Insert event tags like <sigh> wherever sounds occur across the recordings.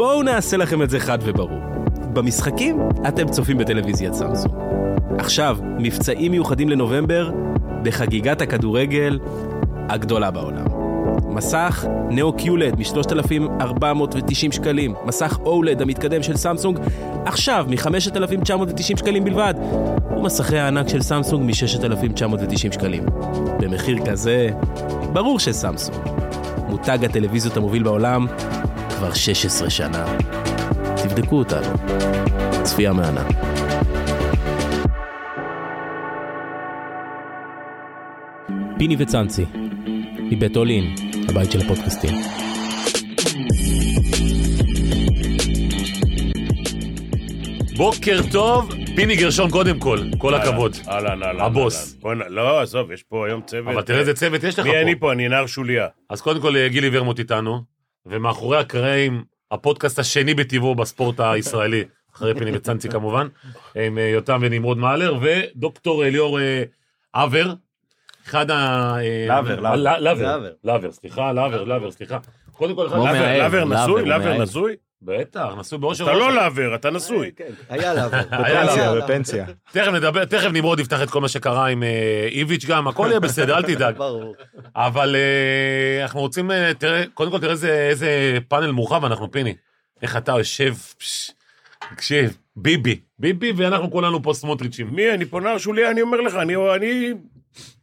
בואו נעשה לכם את זה חד וברור. במשחקים אתם צופים בטלוויזיית סמסונג. עכשיו, מבצעים מיוחדים לנובמבר בחגיגת הכדורגל הגדולה בעולם. מסך נאו קיולד מ-3,490 שקלים, מסך אולד המתקדם של סמסונג עכשיו מ-5,990 שקלים בלבד, ומסכי הענק של סמסונג מ-6,990 שקלים. במחיר כזה, ברור שסמסונג. מותג הטלוויזיות המוביל בעולם כבר 16 שנה. תבדקו אותנו. צפייה מהנה. פיני וצאנצי, מבית אולין, הבית של הפודקאסטים. בוקר טוב, פיני גרשון קודם כל, כל הכבוד. אהלן, אהלן. הבוס. בוא'נה, לא, עזוב, יש פה היום צוות. אבל תראה איזה צוות יש לך מי אני פה. פה? אני נער שוליה. אז קודם כל אה, גילי ורמוט איתנו, ומאחורי הקרעים, הפודקאסט השני בטבעו בספורט הישראלי, אחרי פיני וצאנצי כמובן, עם אה, יותם ונמרוד מאלר, ודוקטור ליאור אה, אבר, אחד ה... אה, לאבר, לאבר. לאבר, סליחה, לאבר, לאבר, סליחה. קודם כל, לאבר, נשוי? לאבר. נשוי? בטח, נשוי באושר אתה לא. לאבר, אתה נשוי. כן, היה לאבר. <laughs> היה בפנסיה, לעבור. בפנסיה. תכף נדבר, תכף נמרוד יפתח את כל מה שקרה עם אה, איביץ' גם, הכל יהיה בסדר, אל תדאג. <laughs> ברור. אבל אה, אנחנו רוצים, אה, קודם כל תראה איזה, פאנל מורחב אנחנו, פיני. איך אתה יושב, תקשיב, ביבי, ביבי ואנחנו כולנו פה סמוטריצ'ים. מי? אני פה נער שוליה, אני אומר לך, אני-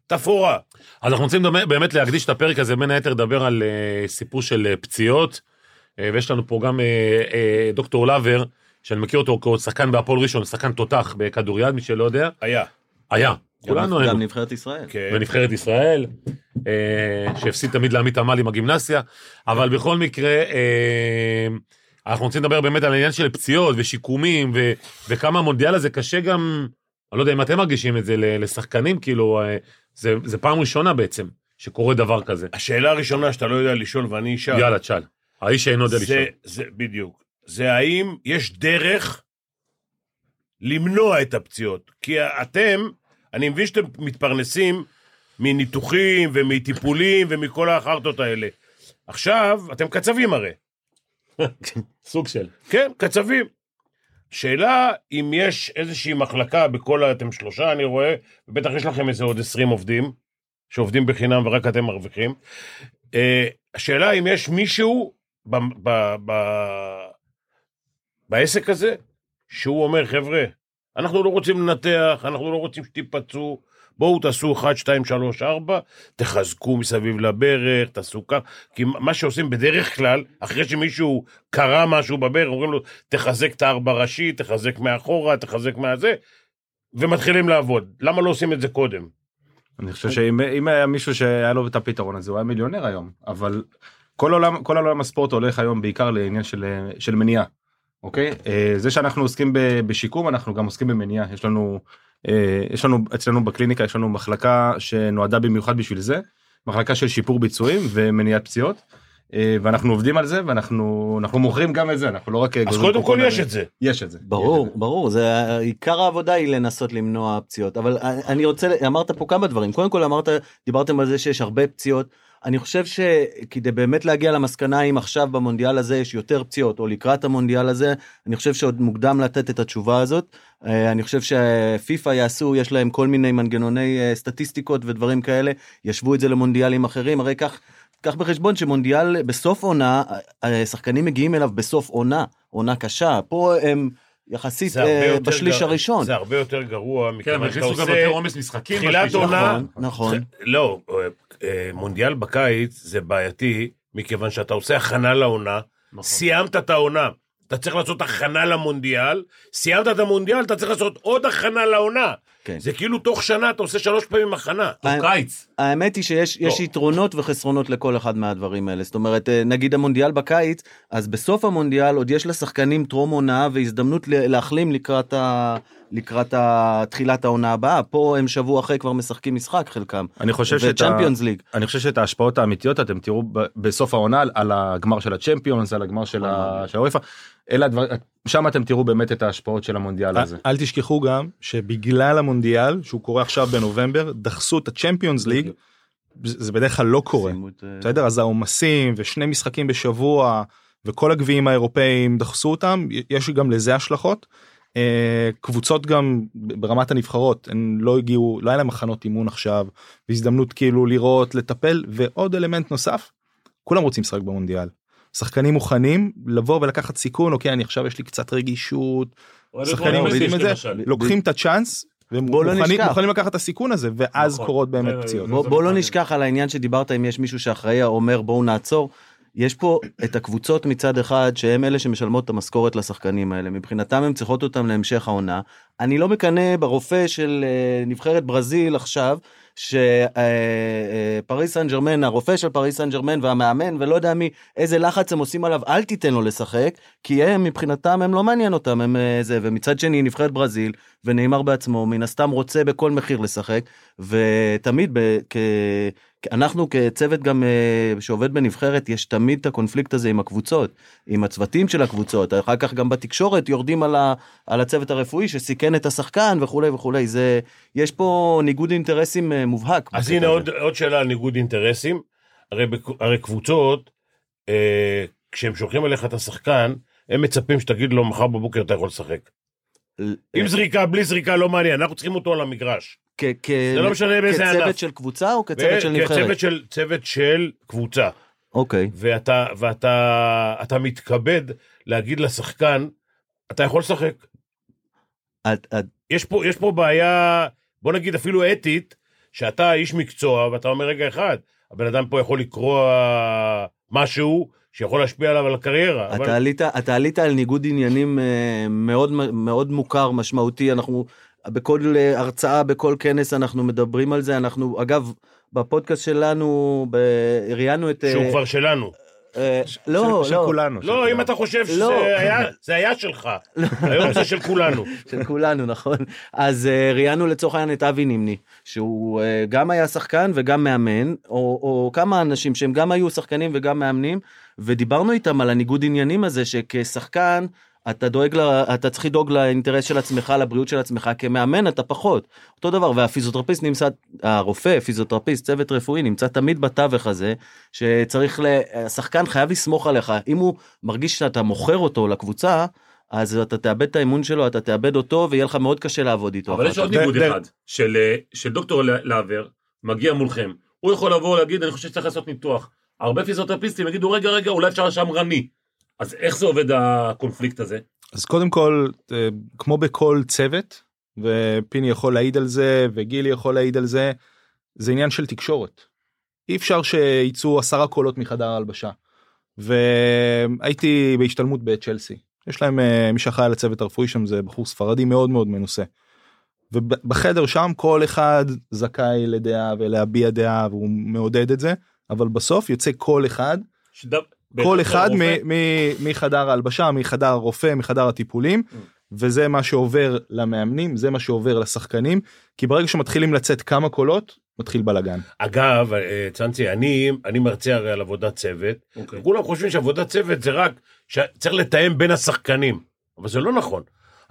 תפאורה. אז אנחנו רוצים באמת- להקדיש את הפרק הזה, בין היתר לדבר על אה, סיפור של אה, פציעות, אה, ויש לנו פה גם אה, אה, דוקטור לאבר, שאני מכיר אותו כשחקן בהפועל ראשון, שחקן תותח בכדוריד, מי שלא יודע, היה. היה, כולנו גם היינו. נבחרת ישראל. כן. ונבחרת ישראל, אה, שהפסיד תמיד לעמית עמל עם הגימנסיה, אבל בכל מקרה, אה, אנחנו רוצים לדבר באמת על העניין של פציעות ושיקומים, ו, וכמה המונדיאל הזה קשה גם, אני לא יודע אם אתם מרגישים את זה ל- לשחקנים, כאילו, אה, זה, זה פעם ראשונה בעצם שקורה דבר כזה. השאלה הראשונה שאתה לא יודע לשאול ואני אשאל. יאללה, תשאל. האיש שאינו יודע לשאול. זה, בדיוק. זה האם יש דרך למנוע את הפציעות? כי אתם, אני מבין שאתם מתפרנסים מניתוחים ומטיפולים ומכל החרטות האלה. עכשיו, אתם קצבים הרי. <laughs> סוג של. כן, קצבים. שאלה אם יש איזושהי מחלקה בכל ה... אתם שלושה, אני רואה, ובטח יש לכם איזה עוד 20 עובדים, שעובדים בחינם ורק אתם מרוויחים. אה, השאלה אם יש מישהו ב, ב, ב, בעסק הזה, שהוא אומר, חבר'ה, אנחנו לא רוצים לנתח, אנחנו לא רוצים שתיפצעו, בואו תעשו 1, 2, 3, 4, תחזקו מסביב לברך, תעשו כך, כי מה שעושים בדרך כלל, אחרי שמישהו קרא משהו בברך, אומרים לו, תחזק את הארבע ראשי, תחזק מאחורה, תחזק מהזה, ומתחילים לעבוד. למה לא עושים את זה קודם? אני חושב שאם אם היה מישהו שהיה לו את הפתרון הזה הוא היה מיליונר היום אבל כל עולם כל עולם הספורט הולך היום בעיקר לעניין של של מניעה. אוקיי אה, זה שאנחנו עוסקים ב- בשיקום אנחנו גם עוסקים במניעה יש לנו אה, יש לנו אצלנו בקליניקה יש לנו מחלקה שנועדה במיוחד בשביל זה מחלקה של שיפור ביצועים ומניעת פציעות. אה, ואנחנו עובדים על זה ואנחנו אנחנו מוכרים גם את זה אנחנו לא רק אז קודם כל יש את זה. יש את זה ברור, ברור, זה עיקר העבודה היא לנסות למנוע פציעות, אבל אני רוצה, אמרת פה כמה דברים, קודם כל אמרת, דיברתם על זה שיש הרבה פציעות, אני חושב שכדי באמת להגיע למסקנה אם עכשיו במונדיאל הזה יש יותר פציעות או לקראת המונדיאל הזה, אני חושב שעוד מוקדם לתת את התשובה הזאת, אה, אני חושב שפיפא יעשו, יש להם כל מיני מנגנוני אה, סטטיסטיקות ודברים כאלה, ישבו את זה למונדיאלים אחרים, הרי כך. קח בחשבון שמונדיאל בסוף עונה, השחקנים מגיעים אליו בסוף עונה, עונה קשה, פה הם יחסית אה, יותר בשליש גר- הראשון. זה הרבה יותר גרוע, כן, מכיוון אבל שאתה הכניסו גם עושה... יותר עומס משחקים. תחילת עונה-. נכון, נכון. לא, אה, מונדיאל בקיץ זה בעייתי, מכיוון שאתה עושה הכנה לעונה, נכון. סיימת את העונה, אתה צריך לעשות הכנה למונדיאל, סיימת את המונדיאל, אתה צריך לעשות עוד הכנה לעונה. כן. זה כאילו תוך שנה אתה עושה שלוש פעמים הכנה. טוב, קיץ. האמת היא שיש יש לא. יתרונות וחסרונות לכל אחד מהדברים האלה. זאת אומרת, אה, נגיד המונדיאל בקיץ, אז בסוף המונדיאל עוד יש לשחקנים טרום הונאה והזדמנות ל- להחלים לקראת, ה... לקראת. תחילת העונה הבאה. פה הם שבוע אחרי כבר משחקים משחק חלקם. אני חושב שאת ה- וצ'מפיונס ליג. אני חושב שאת ההשפעות האמיתיות אתם תראו ב- בסוף העונה על- על הגמר של הצ'מפיונס על הגמר של הוופא. אלה הדברים שם אתם תראו באמת את ההשפעות של המונדיאל הזה. אל תשכחו גם שבגלל המונדיאל שהוא קורה עכשיו בנובמבר דחסו את הצ'מפיונס ליג זה בדרך כלל לא קורה אה, בסדר אז העומסים ושני משחקים בשבוע וכל הגביעים האירופאים דחסו אותם, יש גם לזה השלכות. אה, קבוצות גם ברמת הנבחרות הן לא הגיעו לא היה להם מחנות אימון עכשיו והזדמנות כאילו לראות לטפל ועוד אלמנט נוסף כולם רוצים לשחק במונדיאל. שחקנים מוכנים לבוא ולקחת סיכון אוקיי אני עכשיו יש לי קצת רגישות שחקנים מורידים את זה לוקחים את הצ'אנס והם בוא לא מוכנים, נשכח. מוכנים לקחת את הסיכון הזה ואז נכון. קורות באמת זה- פציעות. בוא, זה בוא לא. נשכח על העניין שדיברת אם יש מישהו שאחראי אומר בואו נעצור. יש פה את הקבוצות מצד אחד שהם אלה שמשלמות את המשכורת לשחקנים האלה מבחינתם הם צריכות אותם להמשך העונה. אני לא מקנא ברופא של אה, נבחרת ברזיל עכשיו שפריס סן ג'רמן הרופא של פריס סן ג'רמן והמאמן ולא יודע מי איזה לחץ הם עושים עליו אל תיתן לו לשחק כי הם מבחינתם הם לא מעניין אותם הם אה, זה ומצד שני נבחרת ברזיל ונאמר בעצמו מן הסתם רוצה בכל מחיר לשחק ותמיד ב, כ, אנחנו כצוות גם אה, שעובד בנבחרת יש תמיד את הקונפליקט הזה עם הקבוצות עם הצוותים של הקבוצות אחר כך גם בתקשורת יורדים על, ה, על הצוות הרפואי שסיכן את השחקן וכולי וכולי זה יש פה ניגוד אינטרסים אה, מובהק. אז הנה. עוד, עוד שאלה על ניגוד אינטרסים. הרי, הרי קבוצות, אה, כשהם שולחים אליך את השחקן, הם מצפים שתגיד לו מחר בבוקר אתה יכול לשחק. עם זריקה, בלי זריקה, לא מעניין, אנחנו צריכים אותו על המגרש. לא כצוות. של קבוצה או כצוות של נבחרת? כצוות של, קבוצה. אוקיי. ואתה, ואתה אתה מתכבד להגיד לשחקן, אתה יכול לשחק. את- את- יש פה, יש פה בעיה, בוא נגיד אפילו אתית, שאתה איש מקצוע, ואתה אומר, רגע אחד, הבן אדם פה יכול לקרוא משהו שיכול להשפיע עליו על הקריירה. אתה אבל... עלית, אתה עלית על ניגוד עניינים אה, מאוד מאוד מוכר משמעותי אנחנו בכל אה, הרצאה בכל כנס אנחנו מדברים על זה אנחנו אגב בפודקאסט שלנו ב- ראיינו את אה, שהוא כבר שלנו. אה, לא של, לא כולנו. לא. אם אתה חושב שזה לא. היה, זה היה שלך. היום זה של כולנו. <laughs> של כולנו נכון אז אה, ראיינו לצורך העניין את אבי נימני שהוא אה, גם היה שחקן וגם מאמן או, או כמה אנשים שהם גם היו שחקנים וגם מאמנים ודיברנו איתם על הניגוד עניינים הזה שכשחקן אתה דואג ל... אתה צריך לדאוג לאינטרס של עצמך לבריאות של עצמך כמאמן אתה פחות אותו דבר והפיזיותרפיסט נמצא הרופא פיזיותרפיסט צוות רפואי נמצא תמיד בתווך הזה שצריך. השחקן חייב לסמוך עליך אם הוא מרגיש שאתה מוכר אותו לקבוצה אז אתה תאבד את האמון שלו אתה תאבד אותו ויהיה לך מאוד קשה לעבוד איתו. אבל יש. עוד ניגוד ד- אחד, של אה, של דוקטור להבר מגיע מולכם. הוא יכול לבוא ולהגיד, אני חושב שצריך לעשות ניתוח. הרבה פיזיותרפיסטים יגידו, רגע, רגע, אולי אפשר שמרני. אז איך זה עובד הקונפליקט הזה? אז קודם כל אה, כמו בכל צוות ופיני יכול להעיד על זה וגילי יכול להעיד על זה זה עניין של תקשורת. אי אפשר שיצאו עשרה קולות מחדר ההלבשה. והייתי בהשתלמות בצ'לסי יש להם אה, מי שאחראי על הצוות הרפואי שם זה בחור ספרדי מאוד מאוד מנוסה. ובחדר שם כל אחד זכאי לדעה ולהביע דעה והוא מעודד את זה אבל בסוף יוצא כל אחד שדו- כל בהחלט אחד הרופא- מ- מ- מחדר ההלבשה מחדר הרופא מחדר הטיפולים Mm. וזה מה שעובר למאמנים זה מה שעובר לשחקנים כי ברגע שמתחילים לצאת כמה קולות מתחיל בלאגן. אגב, אה, צאנצי, אני, אני מרצה הרי על עבודת צוות, אוקיי. כולם חושבים שעבודת צוות זה רק שצריך לתאם בין השחקנים, אבל זה לא נכון.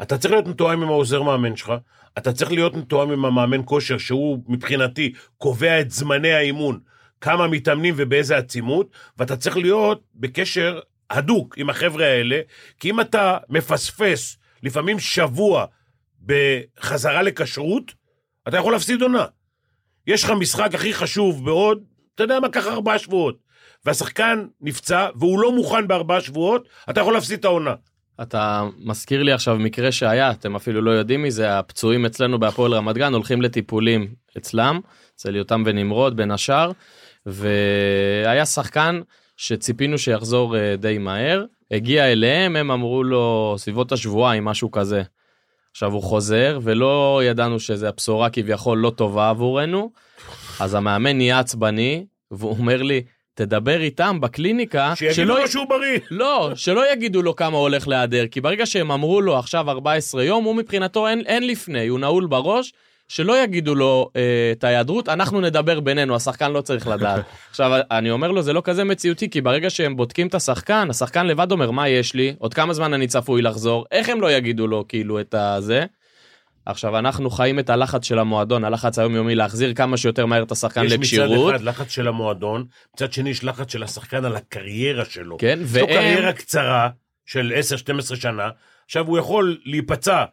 אתה צריך להיות מתואם עם העוזר מאמן שלך, אתה צריך להיות מתואם עם המאמן כושר, שהוא מבחינתי קובע את זמני האימון, כמה מתאמנים ובאיזה עצימות, ואתה צריך להיות בקשר הדוק עם החבר'ה האלה, כי אם אתה מפספס לפעמים שבוע בחזרה לכשרות, אתה יכול להפסיד עונה. יש לך משחק הכי חשוב בעוד, אתה יודע מה, ככה ארבעה שבועות. והשחקן נפצע והוא לא מוכן בארבעה שבועות, אתה יכול להפסיד את העונה. אתה מזכיר לי עכשיו מקרה שהיה, אתם אפילו לא יודעים מזה, הפצועים אצלנו בהפועל רמת גן הולכים לטיפולים אצלם, אצל יותם ונמרוד בין השאר, והיה שחקן שציפינו שיחזור אה, די מהר, הגיע אליהם, הם אמרו לו סביבות השבועיים, משהו כזה. עכשיו הוא חוזר ולא ידענו שזה הבשורה כביכול לא טובה עבורנו, אז המאמן נהיה עצבני, והוא אומר לי, תדבר איתם בקליניקה, שיגידו לו שהוא בריא. לא, שלא יגידו לו כמה הולך להיעדר, כי ברגע שהם אמרו לו עכשיו 14 יום, הוא מבחינתו אין, אין לפני, הוא נעול בראש, שלא יגידו לו אה, את ההיעדרות, אנחנו נדבר בינינו, השחקן לא צריך לדעת. <laughs> עכשיו, אני אומר לו, זה לא כזה מציאותי, כי ברגע שהם בודקים את השחקן, השחקן לבד אומר, מה יש לי, עוד כמה זמן אני צפוי לחזור, איך הם לא יגידו לו כאילו את הזה? עכשיו אנחנו חיים את הלחץ של המועדון, הלחץ היומיומי להחזיר כמה שיותר מהר את השחקן יש מצד לכשירות. אחד לחץ של המועדון, מצד שני יש לחץ של השחקן על הקריירה שלו. כן, יש והם, קריירה קצרה של 10-12 שנה, עכשיו הוא יכול להיפצע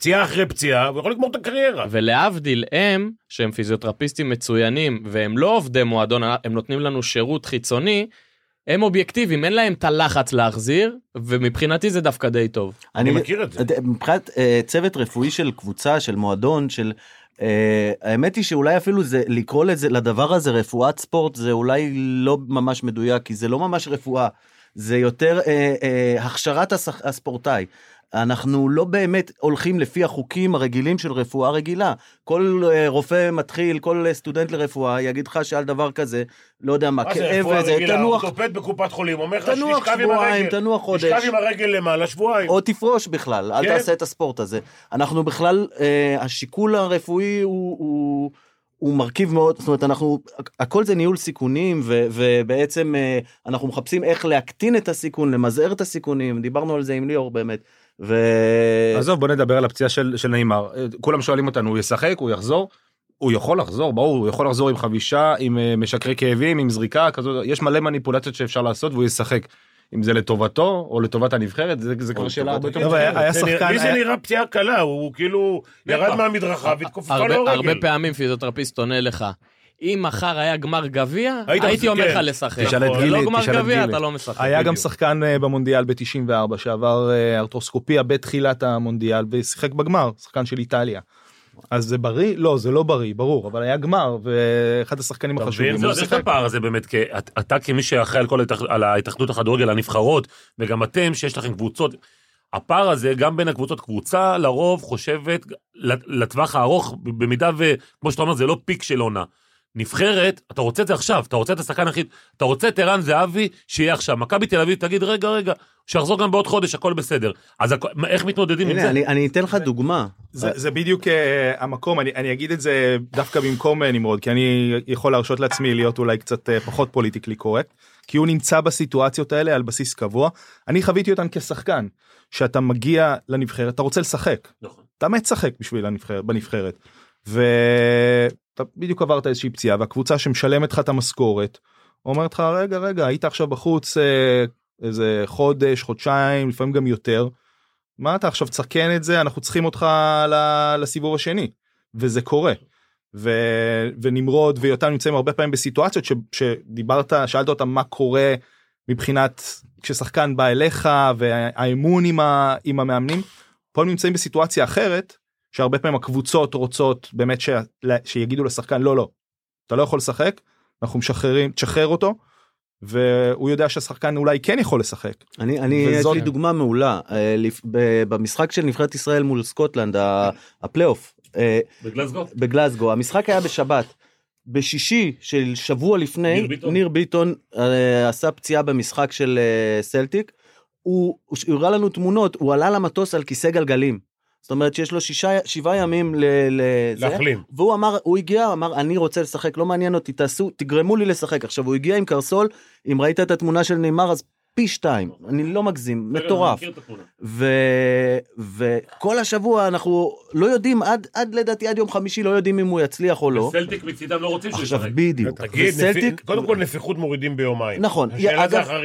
פציעה אחרי פציעה, הוא יכול לגמור את הקריירה. ולהבדיל הם, שהם פיזיותרפיסטים מצוינים, והם לא עובדי מועדון, הם נותנים לנו שירות חיצוני, הם אובייקטיביים, אין להם את הלחץ להחזיר, ומבחינתי זה דווקא די טוב. אני מכיר את זה. מבחינת אה, צוות רפואי של קבוצה, של מועדון, של... אה, האמת היא שאולי אפילו זה, לקרוא לזה, לדבר הזה רפואת ספורט, זה אולי לא ממש מדויק, כי זה לא ממש רפואה, זה יותר אה, אה, הכשרת הספורטאי. אנחנו לא באמת הולכים לפי החוקים הרגילים של רפואה רגילה. כל אה, רופא מתחיל, כל אה, סטודנט לרפואה יגיד לך שעל דבר כזה, לא יודע מה, כאב וזה? תנוח, אורתופד בקופת חולים אומר לך תנוח שתשכב עם שבועיים, הרגל. תנוח חודש. תשכב עם הרגל למעלה שבועיים. או תפרוש בכלל, אל כן. תעשה את הספורט הזה. אנחנו בכלל, אה, השיקול הרפואי הוא, הוא, הוא מרכיב מאוד, זאת אומרת, אנחנו, הכל זה ניהול סיכונים, ו, ובעצם אנחנו מחפשים איך להקטין את הסיכון, למזער את הסיכונים, דיברנו על זה עם ליאור באמת. ו... עזוב בוא נדבר על הפציעה של של נעימר אה, כולם שואלים אותנו הוא ישחק הוא יחזור. הוא יכול לחזור ברור הוא יכול לחזור עם חבישה עם אה, משקרי כאבים עם זריקה כזאת יש מלא מניפולציות שאפשר לעשות והוא ישחק. אם זה לטובתו או לטובת הנבחרת זה, זה כבר שאלה הרבה יותר. זה נראה- שחקן- לי זה נראה פציעה קלה, הוא כאילו ירד מהמדרכה והתכופפה הרבה, לו הרבה. פעמים פיזיותרפיסט עונה לך, אם מחר היה גמר גביע, היית הייתי אומר לך. לשחק. תשאל את זה גילי, לא גמר תשאל את גביע, גילי. אתה לא משחק. היה גם. שחקן אה, במונדיאל ב-94 שעבר אה, ארטרוסקופיה בתחילת המונדיאל ושיחק בגמר, שחקן של איטליה. אז זה בריא? לא, זה לא בריא, ברור, אבל היה גמר, ואחד השחקנים אתה החשובים. יש את שיחק. הפער הזה באמת, אתה כמי שאחראי על כל על ההתאחדות הכדורגל, הנבחרות, וגם אתם שיש לכם קבוצות, הפער הזה גם בין הקבוצות, קבוצה לרוב חושבת לטווח הארוך, במידה וכמו שאתה אומר זה לא peak של עונה. נבחרת, אתה רוצה את זה עכשיו, אתה רוצה את השחקן הכי, אתה רוצה את ערן זהבי שיהיה עכשיו. מכבי תל אביב תגיד רגע רגע, שיחזור גם בעוד חודש, הכל בסדר. אז הכ- מה- איך מתמודדים עם הנה, זה? אני, אני אתן לך דוגמה. זה, זה בדיוק אה, המקום, אני, אני אגיד את זה דווקא במקום אה, נמרוד, כי אני יכול להרשות לעצמי להיות אולי קצת אה, פחות politically correct, כי הוא נמצא בסיטואציות האלה על בסיס קבוע. אני חוויתי אותן כשחקן, שאתה מגיע לנבחרת, אתה רוצה לשחק, נכון. אתה מת לשחק בשביל הנבחרת, בנבחרת. ואתה בדיוק עברת איזושהי פציעה, והקבוצה שמשלמת לך את המשכורת, אומרת לך רגע רגע היית עכשיו בחוץ אה, איזה חודש חודשיים לפעמים גם יותר. מה אתה עכשיו תסכן את זה אנחנו צריכים אותך לסיבוב השני וזה קורה. ו... ונמרוד ויותם נמצאים הרבה פעמים בסיטואציות ש... שדיברת שאלת אותם מה קורה מבחינת כששחקן בא אליך והאמון עם, ה... עם המאמנים. פה הם נמצאים בסיטואציה אחרת שהרבה פעמים הקבוצות רוצות באמת ש... שיגידו לשחקן לא לא אתה לא יכול לשחק אנחנו משחררים תשחרר אותו. והוא יודע שהשחקן אולי כן יכול לשחק. אני, אני, יש וזאת- לי דוגמה מעולה. אה, במשחק של נבחרת ישראל מול סקוטלנד, הפלייאוף, אה, בגלסגו? בגלזגו, המשחק היה בשבת. בשישי של שבוע לפני, ניר ביטון. ניר ביטון אה, עשה פציעה במשחק של סלטיק. הוא, הוא הראה לנו תמונות, הוא עלה למטוס על כיסא גלגלים. זאת אומרת שיש לו שישה, שבעה ימים ל... לזה. להחלים. והוא אמר, הוא הגיע, אמר, אני רוצה לשחק, לא מעניין אותי, תעשו, תגרמו לי לשחק. עכשיו, הוא הגיע עם קרסול, אם ראית את התמונה של נאמר, אז פי שתיים, אני לא מגזים, מטורף. ו... וכל השבוע אנחנו לא יודעים, עד, עד לדעתי עד יום חמישי לא יודעים אם הוא יצליח או לא. סלטיק מצידם לא רוצים שהוא עכשיו, ישחק. בדיוק. תגיד, וסלטיק- קודם כל נפיחות מורידים ביומיים. נכון,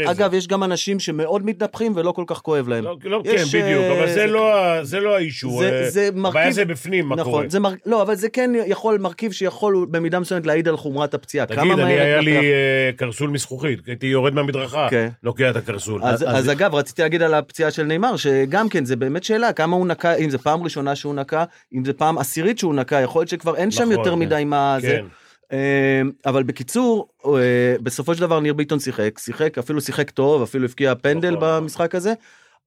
אגב, יש גם אנשים שמאוד מתנפחים ולא כל כך כואב להם. לא, לא, יש, כן, בדיוק, אה, אבל זה לא זה לא האישור. זה- אה, זה הבעיה מרכיב- זה בפנים, מה קורה. נכון, זה מר... לא, אבל זה כן יכול, מרכיב שיכול במידה מסוימת להעיד על חומרת הפציעה. תגיד, אני היה לי. אה, קרסול מזכוכית, הייתי יורד מהמדרכה, כן. לוקח את הקרסול. אז, אז- אז אגב רציתי להגיד על הפציעה של נאמר שגם כן זה באמת שאלה כמה הוא נקע אם זה פעם ראשונה שהוא נקע אם זה פעם עשירית שהוא נקע יכול להיות שכבר אין שם נכון, יותר כן. מדי מה זה. כן. אה, אבל בקיצור אה, בסופו של דבר ניר ביטון שיחק שיחק אפילו שיחק טוב אפילו הבקיע פנדל נכון. במשחק הזה.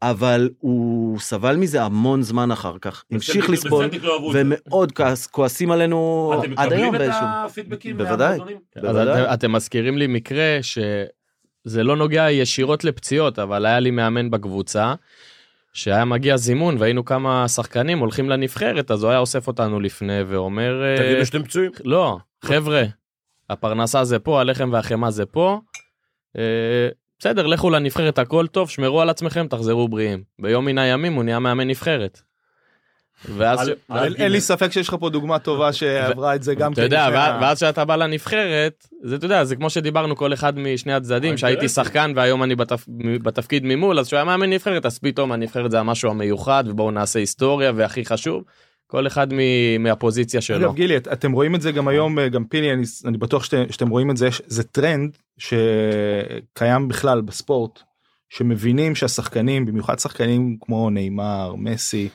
אבל הוא סבל מזה המון זמן אחר כך המשיך לסבול זה. ומאוד כעס, כועסים עלינו אתם עד היום מקבלים את באיזשהו. הפידבקים בוודאי. בוודאי. אתם, אתם מזכירים לי מקרה שזה לא נוגע ישירות לפציעות, אבל היה לי מאמן בקבוצה, שהיה מגיע זימון והיינו כמה שחקנים הולכים לנבחרת, אז הוא היה אוסף אותנו לפני ואומר, אה, תגידו שאתם פצועים. לא, חבר'ה, הפרנסה זה פה, הלחם והחמאה זה פה. אה, בסדר, לכו לנבחרת, הכל טוב, שמרו על עצמכם, תחזרו בריאים. ביום מן הימים הוא נהיה מאמן נבחרת. ואז... אין לי ספק שיש לך פה דוגמה טובה שעברה את זה גם אתה יודע, ואז- כשאתה בא לנבחרת, זה אתה יודע, זה כמו שדיברנו כל אחד משני הצדדים, שהייתי שחקן והיום אני בתפ- בתפקיד ממול, אז כשהוא היה מאמן נבחרת, אז פתאום הנבחרת זה המשהו המיוחד, ובואו נעשה היסטוריה, והכי חשוב, כל אחד מ- מהפוזיציה שלו. אגב גילי את- אתם רואים את זה גם היום אה, גם פיני אני, אני בטוח שאתם, שאתם רואים את זה זה טרנד שקיים בכלל בספורט שמבינים שהשחקנים במיוחד שחקנים כמו נאמר מסי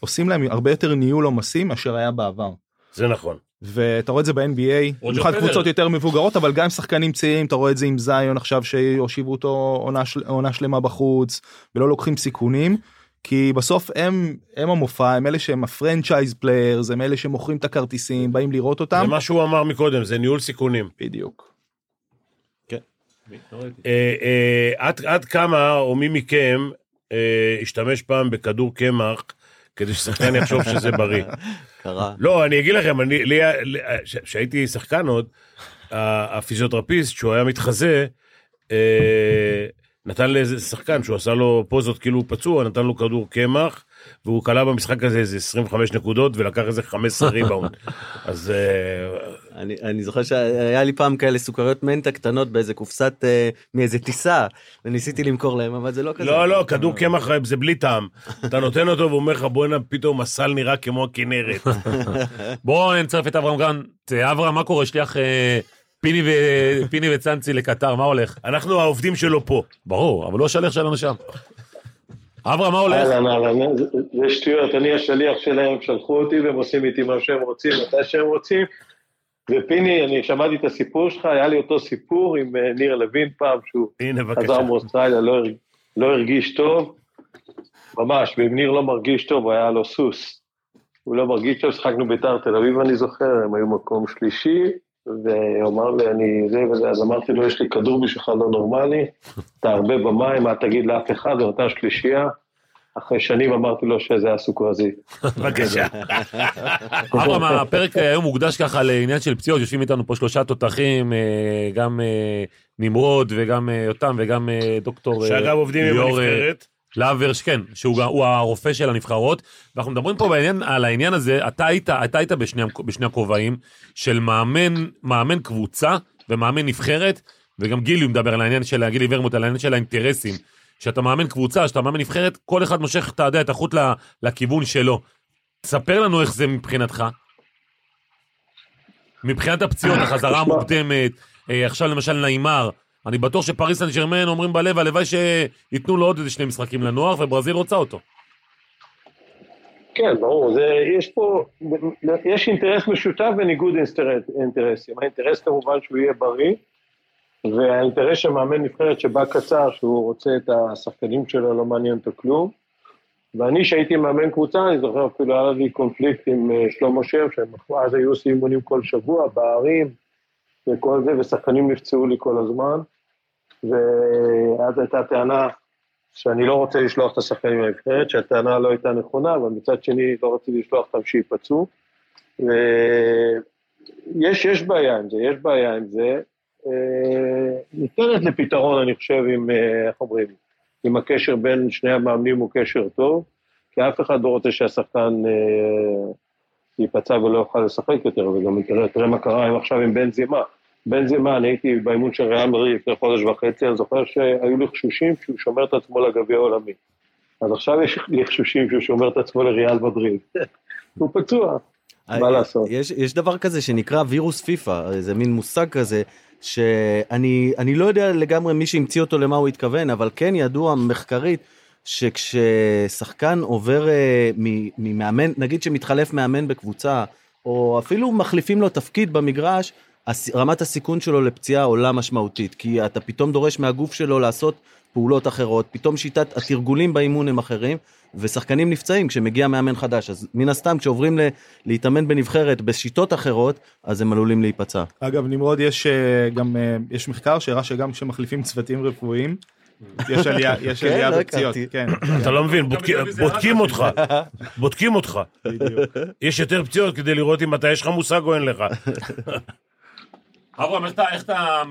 עושים להם הרבה יותר ניהול עומסים מאשר היה בעבר. זה נכון. ואתה רואה את זה ב-NBA, במיוחד. קבוצות יותר מבוגרות אבל גם שחקנים צעירים אתה רואה את זה עם זיון עכשיו שהושיבו אותו עונה, של, עונה שלמה בחוץ ולא לוקחים סיכונים כי בסוף הם הם המופע הם אלה שהם ה franchise players הם אלה שמוכרים את הכרטיסים באים לראות אותם. זה מה שהוא אמר מקודם, זה ניהול סיכונים. בדיוק. אה, אה, עד, עד כמה או מי מכם אה, השתמש פעם בכדור קמח כדי ששחקן יחשוב שזה בריא? <laughs> קרה. לא, אני אגיד לכם, אני, לי, כשהייתי שחקן עוד, הפיזיותרפיסט, שהוא היה מתחזה, אה, נתן לאיזה שחקן שהוא עשה לו פוזות כאילו הוא פצוע, נתן לו כדור קמח, והוא כלה במשחק הזה איזה 25 נקודות ולקח איזה 15 ריבאונד. <laughs> אז אה, אני, אני זוכר שהיה לי פעם כאלה סוכריות מנטה קטנות באיזה קופסת אה, מאיזה טיסה וניסיתי למכור להם אבל זה לא כזה. לא, לא, כדור קמח זה בלי טעם. <laughs> אתה נותן אותו ואומר לך בואנה פתאום הסל נראה כמו הכנרת. <laughs> בואו נצרף את אברהם גרנט. אברהם, מה קורה? שליח אה, פיני ו- פיני וצאנצי לקטר, מה הולך? אנחנו העובדים שלו פה. ברור, אבל לא השליח שלנו שם. אברהם, מה הולך? אהלן, אהלן, זה- זה שטויות, אני השליח שלהם, שלחו אותי והם עושים איתי מה שהם רוצים, מתי שהם רוצים. ופיני, אני שמעתי את הסיפור שלך, היה לי אותו סיפור עם אה, ניר לוין פעם, שהוא הנה חזר. מאוסטרליה, לא, לא הרגיש טוב, ממש, ואם ניר לא מרגיש טוב, היה לו סוס. הוא לא מרגיש טוב, שחקנו בית"ר תל אביב, אני זוכר, הם היו מקום שלישי, והוא אמר לי, אני זה וזה, אז אמרתי לו, יש לי כדור בשבילך לא נורמלי, אתה הרבה במים, אל תגיד לאף אחד, ואתה שלישייה. אחרי שנים אמרתי לו שזה הסוכרזית. <laughs> בבקשה. <laughs> אברהם, הפרק היום מוקדש ככה לעניין של פציעות, יושבים איתנו פה שלושה תותחים, אה, גם אה, נמרוד וגם אה, יותם וגם דוקטור שאגב עובדים עם הנבחרת. להברש, כן, שהוא הרופא של הנבחרות, ואנחנו מדברים פה בעניין, על העניין הזה, אתה היית, אתה היית בשני, בשני הכובעים של מאמן, מאמן קבוצה ומאמן נבחרת, וגם גילי מדבר על העניין של, גילי ורמוט, על העניין של האינטרסים. שאתה מאמן קבוצה, שאתה מאמן נבחרת, כל אחד מושך, אתה יודע, את החוט לכיוון שלו. תספר לנו איך זה מבחינתך. מבחינת הפציעות, החזרה המוקדמת, אה, עכשיו למשל נעימר, אני בטוח שפריס סן ג'רמן אומרים בלב, הלוואי שייתנו לו עוד איזה שני משחקים לנוער, וברזיל רוצה אותו. כן, ברור, זה, יש פה, יש אינטרס משותף וניגוד אינטרס, אינטרסים. האינטרס כמובן שהוא יהיה בריא, והאינטרס של מאמן נבחרת שבא קצר, שהוא רוצה את השחקנים שלו, לא מעניין אותו כלום. ואני, שהייתי מאמן קבוצה, אני זוכר אפילו היה לי קונפליקט עם אה, שלמה שם, שהם אז היו עושים אימונים כל שבוע, בערים וכל זה, ושחקנים נפצעו לי כל הזמן. ואז הייתה טענה שאני לא רוצה לשלוח את השחקנים לנבחרת, שהטענה לא הייתה נכונה, אבל מצד שני לא רציתי לשלוח אותם שייפצעו. ויש יש בעיה עם זה, יש בעיה עם זה. אה, ניתנת לפתרון, אני חושב, עם, אה, איך אומרים, אם הקשר בין שני המאמנים הוא קשר טוב, כי אף אחד לא רוצה שהשחקן אה, ייפצע ולא יוכל לשחק יותר, וגם תראה, תראה מה קרה עם עכשיו עם בן זימה. בן זימה, אני הייתי באימון של ריאל מדריד לפני חודש וחצי, אני זוכר שהיו לחשושים שהוא שומר את עצמו לגביע העולמי. אז עכשיו יש לחשושים שהוא שומר את עצמו לריאל מדריד. <laughs> הוא פצוע, מה לעשות? יש, יש דבר כזה שנקרא וירוס פיפא, איזה מין מושג כזה, שאני אני לא יודע לגמרי מי שהמציא אותו למה הוא התכוון, אבל כן ידוע מחקרית שכששחקן עובר אה, ממאמן, נגיד שמתחלף מאמן בקבוצה, או אפילו מחליפים לו תפקיד במגרש, רמת הסיכון שלו לפציעה עולה משמעותית, כי אתה פתאום דורש מהגוף שלו לעשות פעולות אחרות, פתאום שיטת התרגולים באימון הם אחרים, ושחקנים נפצעים כשמגיע מאמן חדש, אז מן הסתם כשעוברים ל- להתאמן בנבחרת בשיטות אחרות, אז הם עלולים להיפצע. אגב נמרוד יש אה, גם אה, יש מחקר שהראה שגם כשמחליפים צוותים רפואיים יש עלייה <laughs> יש כן, עלייה לא בפציעות. כן. אתה לא מבין, <laughs> בודקים- אותך, בודקים אותך. יש יותר פציעות כדי לראות אם אתה, יש לך מושג או אין לך. <laughs> אברהם, איך אתה, אתה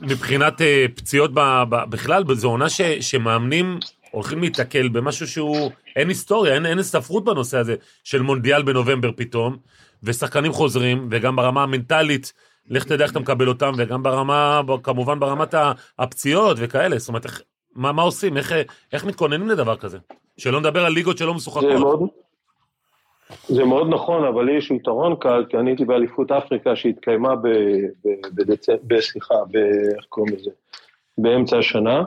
מבחינת אה, פציעות בכלל, זו עונה שמאמנים הולכים להיתקל במשהו שהוא אין היסטוריה, אין, אין ספרות בנושא הזה של מונדיאל בנובמבר פתאום, ושחקנים חוזרים, וגם ברמה המנטלית, לך תדע איך אתה מקבל אותם, וגם ברמה, כמובן ברמת הפציעות וכאלה, זאת אומרת, איך, מה, מה עושים, איך, איך מתכוננים לדבר כזה? שלא נדבר על ליגות שלא זה משוחקות. מאוד, זה מאוד נכון, אבל לי יש יתרון קל, כי אני הייתי באליפות אפריקה שהתקיימה ב... ב- בדצמבר, סליחה, ב... איך קוראים לזה? באמצע השנה,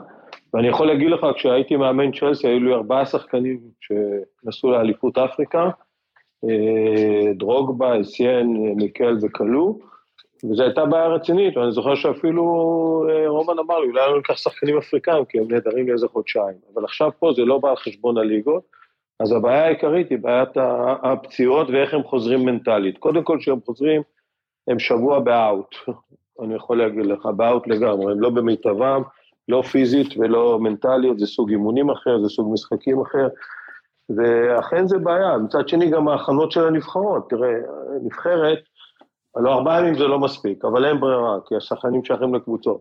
ואני יכול להגיד לך, כשהייתי מאמן צ'לסי, היו לי ארבעה שחקנים שנסעו לאליפות אפריקה, אה, דרוגבה, אסיין, מיקל וקלו, וזו הייתה בעיה רצינית, ואני זוכר שאפילו אה, רומן אמר לי, אולי לא ניקח שחקנים אפריקאים, כי הם נהדרים לאיזה חודשיים. אבל עכשיו פה זה לא בא על חשבון הליגות, אז הבעיה העיקרית היא בעיית הפציעות ואיך הם חוזרים מנטלית. קודם כל, כשהם חוזרים, הם שבוע באאוט, <laughs> אני יכול להגיד לך, באאוט לגמרי, הם לא במיטבם, לא פיזית ולא מנטלית, זה סוג אימונים אחר, זה סוג משחקים אחר, ואכן זה בעיה. מצד שני, גם ההכנות של הנבחרות, תראה, נבחרת, הלוא ארבעה ימים זה לא מספיק, אבל אין ברירה, כי השחקנים שייכים לקבוצות.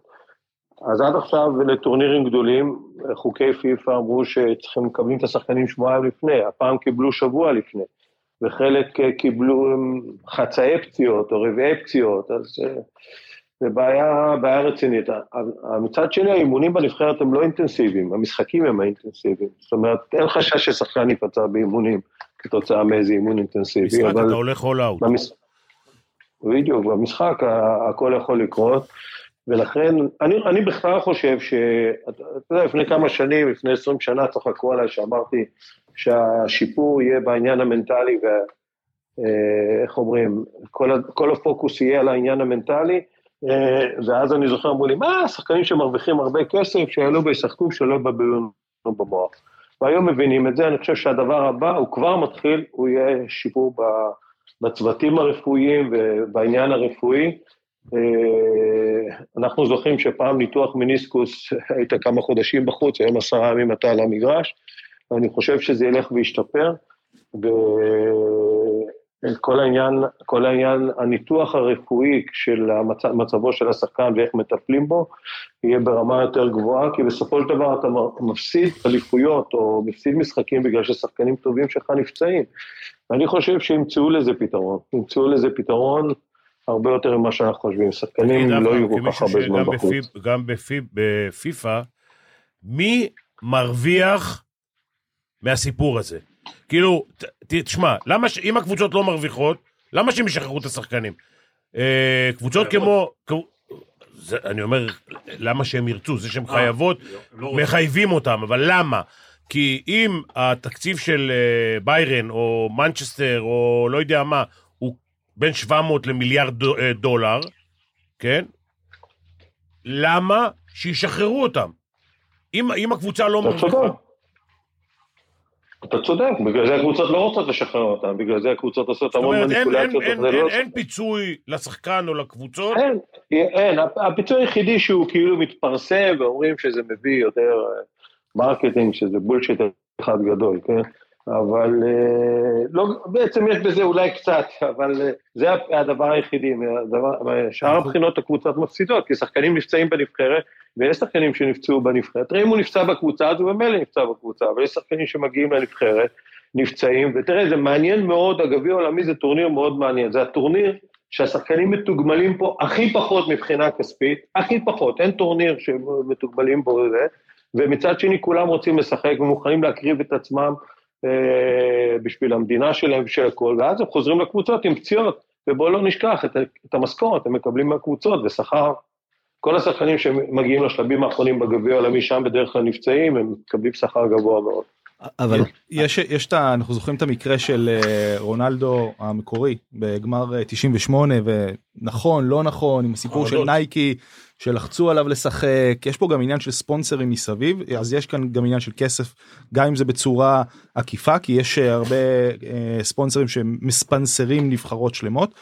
אז עד עכשיו לטורנירים גדולים, חוקי פיפ"א אמרו שצריכים מקבלים את השחקנים שבועיים לפני, הפעם קיבלו שבוע לפני, וחלק קיבלו חצאי פציעות או רבעי פציעות, אז אה, זה בעיה, בעיה רצינית. מצד שני, האימונים בנבחרת הם לא אינטנסיביים, המשחקים הם האינטנסיביים. זאת אומרת, אין חשש ששחקן ייפצע באימונים כתוצאה מאיזה אימון אינטנסיבי, משחק, אבל... אתה הולך all out. במש... בדיוק, במשחק הכל יכול לקרות, ולכן אני, אני בכלל חושב ש... אתה יודע, לפני כמה שנים, לפני 20 שנה, צחקו עליי שאמרתי שהשיפור יהיה בעניין המנטלי, ואיך אומרים, כל, כל הפוקוס יהיה על העניין המנטלי, אה, ואז אני זוכר, אמרו לי, מה, שחקנים שמרוויחים הרבה כסף, שיעלו וישחקו, שלא יבלבלו במוח. והיום מבינים את זה, אני חושב שהדבר הבא, הוא כבר מתחיל, הוא יהיה שיפור. בצוותים הרפואיים ובעניין הרפואי. אה, אנחנו זוכרים שפעם ניתוח מיניסקוס <laughs> היית כמה חודשים בחוץ, היום עשרה ימים אתה על המגרש, ואני חושב שזה ילך וישתפר. וכל העניין, כל העניין, הניתוח הרפואי של המצב, מצבו של השחקן ואיך מטפלים בו, יהיה ברמה יותר גבוהה, כי בסופו של דבר אתה מפסיד אליפויות או מפסיד משחקים בגלל ששחקנים טובים שלך נפצעים. ואני חושב שימצאו לזה פתרון, ימצאו לזה פתרון הרבה יותר ממה שאנחנו חושבים. שחקנים לא יהיו כל כך הרבה זמן בחוץ. גם בפיפ- בפיפ"א, מי מרוויח מהסיפור הזה? כאילו, ת- תשמע, למה, ש- אם הקבוצות לא מרוויחות, למה שהם ישחררו את השחקנים? אה, קבוצות כמו... זה, אני אומר, למה שהם ירצו? זה שהן חייבות, מחייבים אותם, אבל למה? כי אם התקציב של אה, ביירן או מנצ'סטר או לא יודע מה, הוא בין 700 למיליארד דו- אה, דולר, כן? למה שישחררו אותם? אם, אם הקבוצה לא מרוויחה... אתה צודק, בגלל זה הקבוצות לא רוצות לשחרר אותם, בגלל זה הקבוצות עושות זאת המון אומרת, מניפולציות. אין, לא- אין פיצוי לשחקן או לקבוצות. אין, אין, הפיצוי היחידי שהוא כאילו מתפרסם ואומרים שזה מביא יותר אה, marketing, שזה bullshit אחד גדול, כן? אבל אה, לא, בעצם יש בזה אולי קצת, אבל אה, זה הדבר היחידי, הדבר, שאר הבחינות הקבוצות מפסידות, כי שחקנים נפצעים בנבחרת, ויש שחקנים שנפצעו בנבחרת, אם הוא נפצע בקבוצה, אז הוא ממילא נפצע בקבוצה, אבל יש שחקנים שמגיעים לנבחרת, נפצעים, ותראה, זה מעניין מאוד, הגביע העולמי זה טורניר מאוד מעניין, זה הטורניר שהשחקנים מתוגמלים פה הכי פחות מבחינה כספית, הכי פחות, אין טורניר שמתוגמלים בו זה, ומצד שני כולם רוצים לשחק ומוכנים להקריב את עצמם בשביל המדינה שלהם ושל הכל, ואז הם חוזרים לקבוצות עם פציעות, ובואו לא נשכח את, את המשכורת, הם מקבלים מהקבוצות ושכר. כל השחקנים שמגיעים לשלבים האחרונים בגביע העולמי, שם בדרך כלל נפצעים, הם מקבלים שכר גבוה מאוד. אבל יש יש את ה... אנחנו זוכרים את המקרה של אה, רונלדו המקורי בגמר אה, 98 ונכון לא נכון עם הסיפור של. נייקי שלחצו עליו לשחק יש פה גם עניין של ספונסרים מסביב אז יש כאן גם עניין של כסף גם אם זה בצורה עקיפה כי יש אה, הרבה אה, ספונסרים שמספנסרים נבחרות שלמות.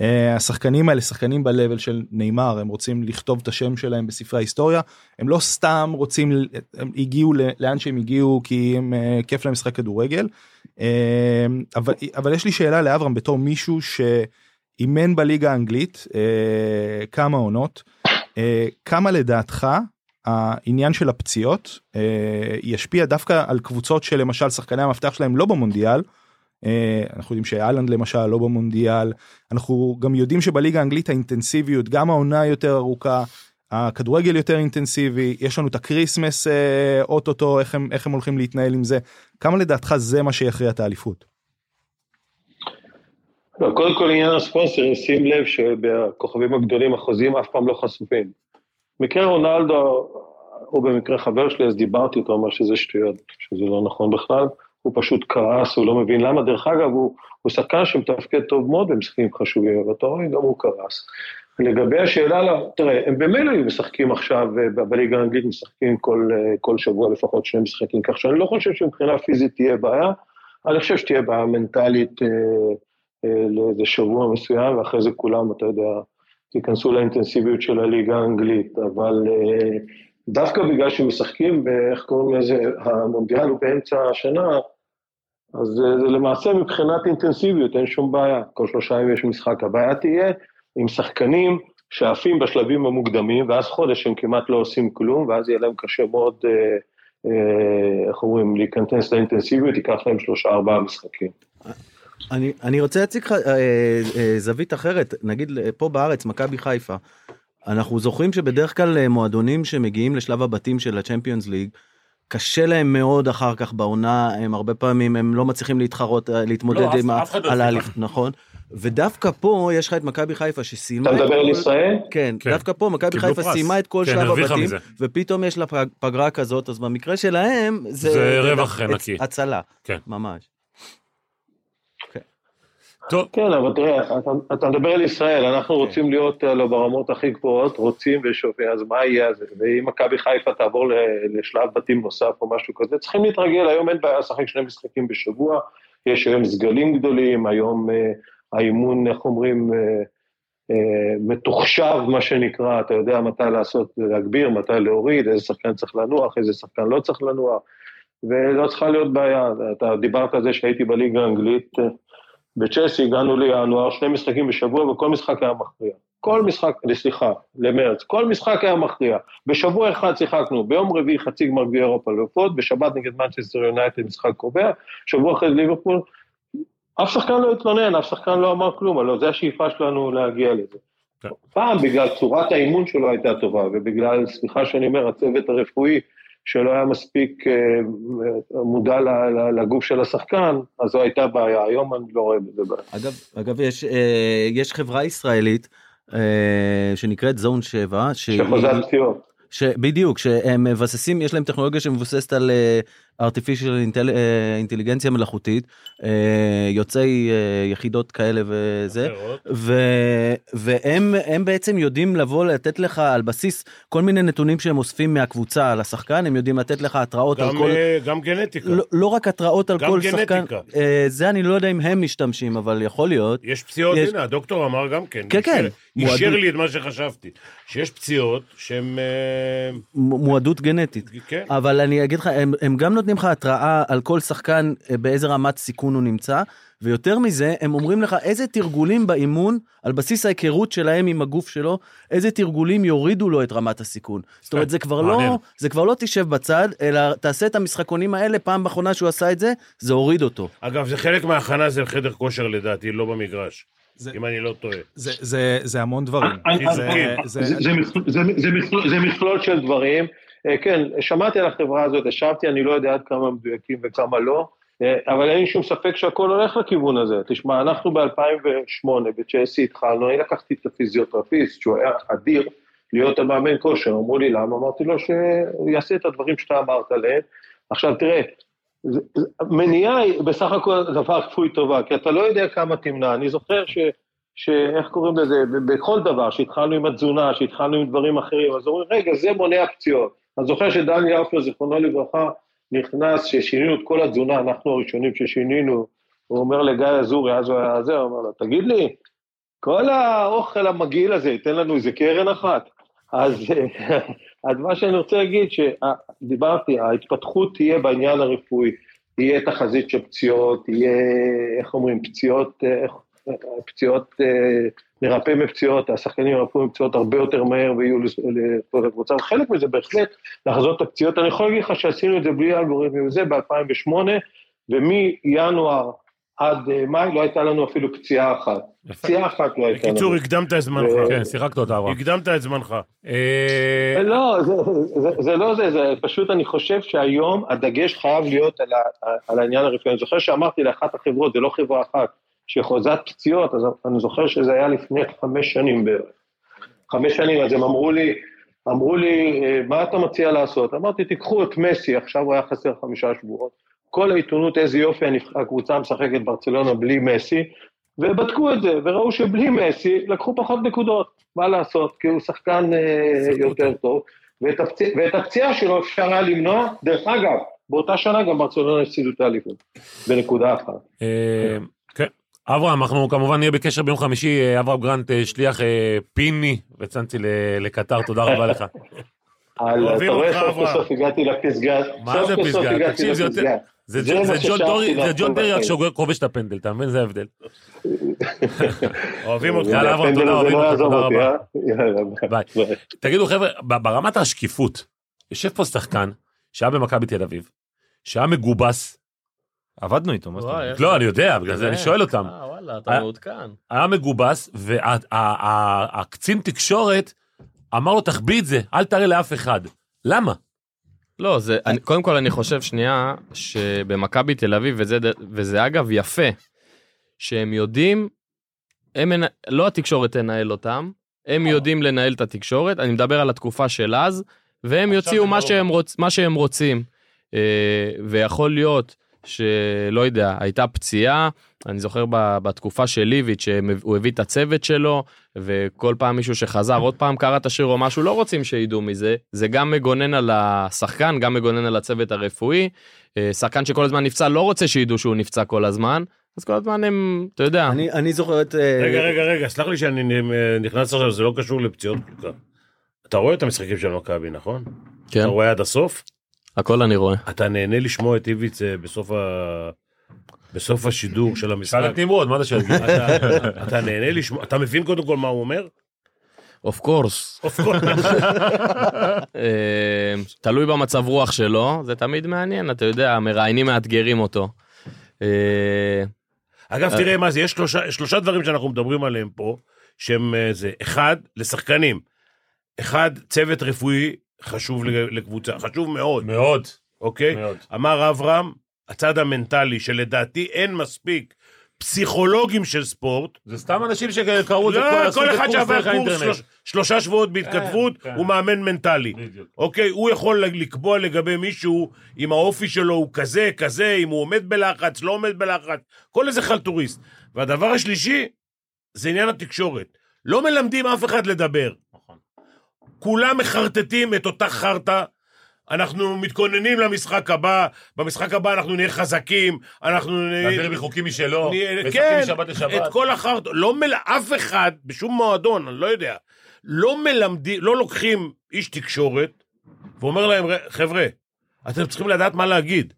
אה, השחקנים האלה שחקנים ב-level של נאמר הם רוצים לכתוב את השם שלהם בספרי ההיסטוריה הם לא סתם רוצים הם הגיעו לאן שהם הגיעו כי הם אה, כיף להם משחק כדורגל אה, אבל אבל יש לי שאלה לאברהם בתור מישהו שאימן בליגה האנגלית כמה עונות כמה לדעתך העניין של הפציעות אה, ישפיע דווקא על קבוצות שלמשל שחקני המפתח שלהם לא במונדיאל. אה, אנחנו יודעים שאלנד למשל לא במונדיאל אנחנו גם יודעים שבליגה האנגלית האינטנסיביות גם העונה יותר ארוכה הכדורגל יותר אינטנסיבי יש לנו את ה Christmas אה, אוטוטו איך הם איך הם הולכים להתנהל עם זה כמה לדעתך זה מה שיכריע את האליפות. לא, קודם כל עניין הספונסרים, שים לב שבכוכבים הגדולים החוזים אף פעם לא חשופים. מקרה רונלדו, הוא במקרה חבר שלי, אז דיברתי איתו, אמר שזה שטויות, שזה לא נכון בכלל, הוא פשוט כעס, הוא לא מבין למה, דרך אגב, הוא, הוא שחקן שמתפקד טוב מאוד במשחקים חשובים, אבל אתה רואה, גם הוא כעס. לגבי השאלה, לא, תראה, הם במילא היו משחקים עכשיו, אה, בליגה האנגלית משחקים כל, אה, כל שבוע לפחות שני משחקים, כך שאני לא חושב שמבחינה פיזית תהיה בעיה, אני חושב שתהיה בעיה מנטלית אה, לאיזה שבוע מסוים, ואחרי זה כולם, אתה יודע, ייכנסו לאינטנסיביות של הליגה האנגלית, אבל אה, דווקא בגלל שמשחקים, איך קוראים לזה, המונדיאל הוא באמצע השנה, אז זה, זה למעשה מבחינת אינטנסיביות, אין שום בעיה, כל שלושה ימים יש משחק. הבעיה תהיה עם שחקנים שעפים בשלבים המוקדמים, ואז חודש הם כמעט לא עושים כלום, ואז יהיה להם קשה מאוד, אה, אה, איך אומרים, להיכנס לאינטנסיביות, ייקח להם שלושה ארבעה משחקים. אני, אני רוצה להציג לך אה, אה, זווית אחרת, נגיד אה, פה בארץ, מכבי חיפה. אנחנו זוכרים שבדרך כלל אה, מועדונים שמגיעים לשלב הבתים של הצ'מפיונס ליג, קשה להם מאוד אחר כך בעונה, הם הרבה פעמים הם לא מצליחים להתחרות, אה, להתמודד לא, עם לא. ההליך, נכון? ודווקא פה יש לך את מכבי חיפה שסיימה אתה את מדבר על ישראל? כן, כן. דווקא פה מכבי חיפה פרס. סיימה את כל כן, שלב הבתים. ופתאום יש לה פג- פגרה כזאת, אז במקרה שלהם זה... זה רווח נקי. הצלה, כן. ממש. טוב, כן, אבל תראה, אתה, אתה מדבר על ישראל, אנחנו כן. רוצים להיות אה, לא ברמות הכי גבוהות, רוצים ושופטים, אז מה יהיה זה? ואם מכבי חיפה תעבור לשלב בתים נוסף או משהו כזה, צריכים להתרגל, היום אין בעיה לשחק שני משחקים בשבוע, יש היום סגלים גדולים, היום אה, האימון, איך אומרים, אה, אה, מתוחשב, מה שנקרא, אתה יודע מתי לעשות, להגביר, מתי להוריד, איזה שחקן צריך לנוח, איזה שחקן לא צריך לנוח, ולא צריכה להיות בעיה. אתה דיברת על זה שהייתי בליגה האנגלית, אה, בצ'לסי הגענו לינואר, שני משחקים בשבוע, וכל משחק היה מכריע. כל משחק, סליחה, למרץ, כל משחק היה מכריע. בשבוע אחד שיחקנו, ביום רביעי חצי גמר גביע אירופה לאופות, בשבת נגד מנצ'סטר יונייטד משחק קובע, שבוע אחרי ליברפול, אף שחקן לא התלונן, אף שחקן לא אמר כלום, אבל זו השאיפה שלנו להגיע לזה. כן. פעם בגלל צורת האימון שלו הייתה טובה, ובגלל, סליחה שאני אומר, הצוות הרפואי, שלא היה מספיק אה, מודע ל- ל- לגוף של השחקן, אז זו הייתה בעיה, היום אני לא רואה בזה בעיה. אגב, אגב יש, אה, יש חברה ישראלית אה, שנקראת זון 7, שהיא- שחוזר פציעות. ש... בדיוק, שהם מבססים, יש להם טכנולוגיה שמבוססת על artificial אינטליגנציה מלאכותית, uh, יוצאי uh, יחידות כאלה וזה. ו... והם הם בעצם יודעים לבוא לתת לך על בסיס כל מיני נתונים שהם אוספים מהקבוצה על השחקן, הם יודעים לתת לך התראות על גם, כל... אה, גם גנטיקה. לא, לא רק התראות על כל גנטיקה. שחקן, uh, זה אני לא יודע אם הם משתמשים, אבל יכול להיות. יש פציעות, יש- הנה, הדוקטור אמר גם כן. כן, כן. אישר- לי את מה שחשבתי. שיש פציעות שהן... אה, מועדות גנטית. כן. אבל אני אגיד לך, הם, הם גם נותנים לך התראה על כל שחקן אה, באיזה רמת סיכון הוא נמצא, ויותר מזה, הם אומרים לך איזה תרגולים באימון, על בסיס ההיכרות שלהם עם הגוף שלו, איזה תרגולים יורידו לו את רמת הסיכון. זאת אומרת, זה כבר. לא, זה כבר לא תשב בצד, אלא תעשה את המשחקונים האלה, פעם אחרונה שהוא עשה את זה, זה הוריד אותו. אגב, זה חלק מההכנה זה לחדר כושר לדעתי, לא במגרש. זה- אם אני לא טועה. זה זה זה המון דברים. כן. זה מכלול של דברים. אה, כן, שמעתי על החברה הזאת, ישבתי, אני לא יודע עד כמה מדויקים וכמה לא, אה, אבל אין שום ספק שהכל הולך לכיוון הזה. תשמע, אנחנו ב-2008 בצ'לסי התחלנו, אני לקחתי את הפיזיותרפיסט, שהוא היה אדיר, להיות המאמן כושר. אמרו לי למה? אמרתי לו שהוא יעשה את הדברים שאתה אמרת עליהם. עכשיו תראה, מניעה היא בסך הכל דבר כפוי טובה, כי אתה לא יודע כמה תמנע. אני זוכר ש... שאיך קוראים לזה, בכל דבר, שהתחלנו עם התזונה, שהתחלנו עם דברים אחרים, אז אומרים, רגע, זה מונע פציעות. אני זוכר שדני אפלר, זיכרונו לברכה, נכנס, ששינינו את כל התזונה, אנחנו הראשונים ששינינו, הוא אומר לגיא אזורי, אז הוא היה זה, הוא אומר לו, תגיד לי, כל האוכל המגעיל הזה, ייתן לנו איזה קרן אחת. אז, <laughs> אז מה שאני רוצה להגיד, שדיברתי, ההתפתחות תהיה בעניין הרפואי, תהיה תחזית של פציעות, תהיה, איך אומרים, פציעות, איך, הפציעות, אה, נרפא מפציעות, השחקנים ירפאו מפציעות הרבה יותר מהר ויהיו לכל הקבוצה, וחלק מזה בהחלט לחזות את הפציעות, אני יכול להגיד לך שעשינו את זה בלי אלגוריתמים וזה ב-2008, ומינואר עד אה, מאי לא הייתה לנו אפילו פציעה אחת, פציעה אחת לא הייתה לנו. בקיצור, הקדמת את זמנך. כן, שיחקת אותה, אברהם. הקדמת את זמנך. אה, לא, זה, לא זה, זה פשוט אני חושב שהיום הדגש חייב להיות על העניין הרפואי. אני זוכר שאמרתי לאחת החברות, זה לא חברה אחת, שחוזת פציעות, אז אני זוכר שזה היה לפני חמש שנים בערך. חמש שנים, אז הם אמרו לי, אמרו לי, "אה, מה אתה מציע לעשות? אמרתי, תיקחו את מסי, עכשיו הוא היה חסר חמישה שבועות. כל העיתונות, איזה יופי, הקבוצה משחקת ברצלונה בלי מסי, ובדקו את זה, וראו שבלי מסי לקחו פחות נקודות, מה לעשות, כי הוא שחקן אה, יותר טוב, ואת, הפצע, ואת הפציעה שלו אפשר היה למנוע, דרך אגב, באותה שנה גם ברצלונה הפסידו את האליפות, בנקודה אחת. אברהם, אנחנו כמובן נהיה בקשר ביום חמישי, אה, אברהם גרנט, אה, שליח אה, פיני וצאנצי ל- לקטר, תודה רבה לך. על, אתה רואה, סוף. סוף הגעתי לפסגה, מה זה פסגה? תקשיב, זה יותר- ג'ון- דרי רק. שכובש את הפנדל, אתה מבין? זה ההבדל. <laughs> אוהבים אותך. יאללה, אברהם, תודה, אוהבים לא אותך, תודה רבה. ביי. תגידו חבר'ה, ברמת השקיפות, יושב פה שחקן שהיה במכבי תל אביב, שהיה מגובס, עבדנו איתו, מה זאת אומרת? לא, אני יודע, בגלל זה אני שואל אותם. אה, וואלה, אתה אה, מעודכן. היה מגובס, והקצין תקשורת אמר לו, תחביא את זה, אל תראה לאף אחד. למה? לא, זה, אני, קודם כל אני חושב שנייה, שבמכבי תל אביב, וזה, אגב יפה, שהם יודעים, הם, לא התקשורת תנהל אותם, הם יודעים לנהל את התקשורת, אני מדבר על התקופה של אז, והם יוציאו זה מה ברור. שהם, רוצ, מה שהם רוצים. אה, ויכול להיות שלא יודע, הייתה פציעה, אני זוכר ב- בתקופה של ליביץ' שהוא הביא את הצוות שלו, וכל פעם מישהו שחזר עוד פעם קרא את השיר או משהו, לא רוצים שידעו מזה, זה גם מגונן על השחקן, גם מגונן על הצוות הרפואי. אה, שחקן שכל הזמן נפצע לא רוצה שידעו שהוא נפצע כל הזמן, אז כל הזמן הם, אתה יודע, אני, אני זוכר את... אה, רגע, רגע, רגע, סלח לי שאני נכנס עכשיו, זה לא קשור לפציעות כל כך. אתה רואה את המשחקים של מכבי, נכון? כן, אתה רואה עד הסוף? הכל אני רואה. אתה נהנה לשמוע את איביץ אה, בסוף ה... בסוף השידור של המשחק. שאל את נמרוד, מה אתה שואל? אתה- נהנה לשמוע, אתה מבין קודם כל מה הוא אומר? אוף קורס. <laughs> אה, תלוי במצב רוח שלו, זה תמיד מעניין, אתה יודע, המראיינים מאתגרים אותו. אה, אגב, תראה מה זה, יש שלושה, שלושה דברים שאנחנו מדברים עליהם פה, שהם אה, זה, אחד, לשחקנים. אחד, צוות רפואי חשוב לקבוצה, חשוב מאוד, מאוד, אוקיי? מאוד. אמר אברהם, הצד המנטלי, שלדעתי אין מספיק פסיכולוגים של ספורט, זה סתם אנשים שקראו את זה, לא, עשו כל את אחד שעבר קורס. שלוש, שלושה שבועות בהתכתבות, כן. הוא מאמן מנטלי. בדיוק. אוקיי, הוא יכול לקבוע לגבי מישהו אם האופי שלו הוא כזה, כזה, אם הוא עומד בלחץ, לא עומד בלחץ, כל איזה חלטוריסט. והדבר השלישי, זה עניין התקשורת. לא מלמדים אף אחד לדבר. כולם מחרטטים את אותה חרטא. אנחנו מתכוננים למשחק הבא, במשחק הבא אנחנו נהיה חזקים, אנחנו... להעביר בחוקים משלו, נהיה- משחקים כן, משבת לשבת. את כל החרטא, לא מל... אף אחד, בשום מועדון, אני לא יודע, לא מלמדים, לא לוקחים איש תקשורת, ואומר להם, "ר- חבר'ה, אתם צריכים לדעת מה להגיד.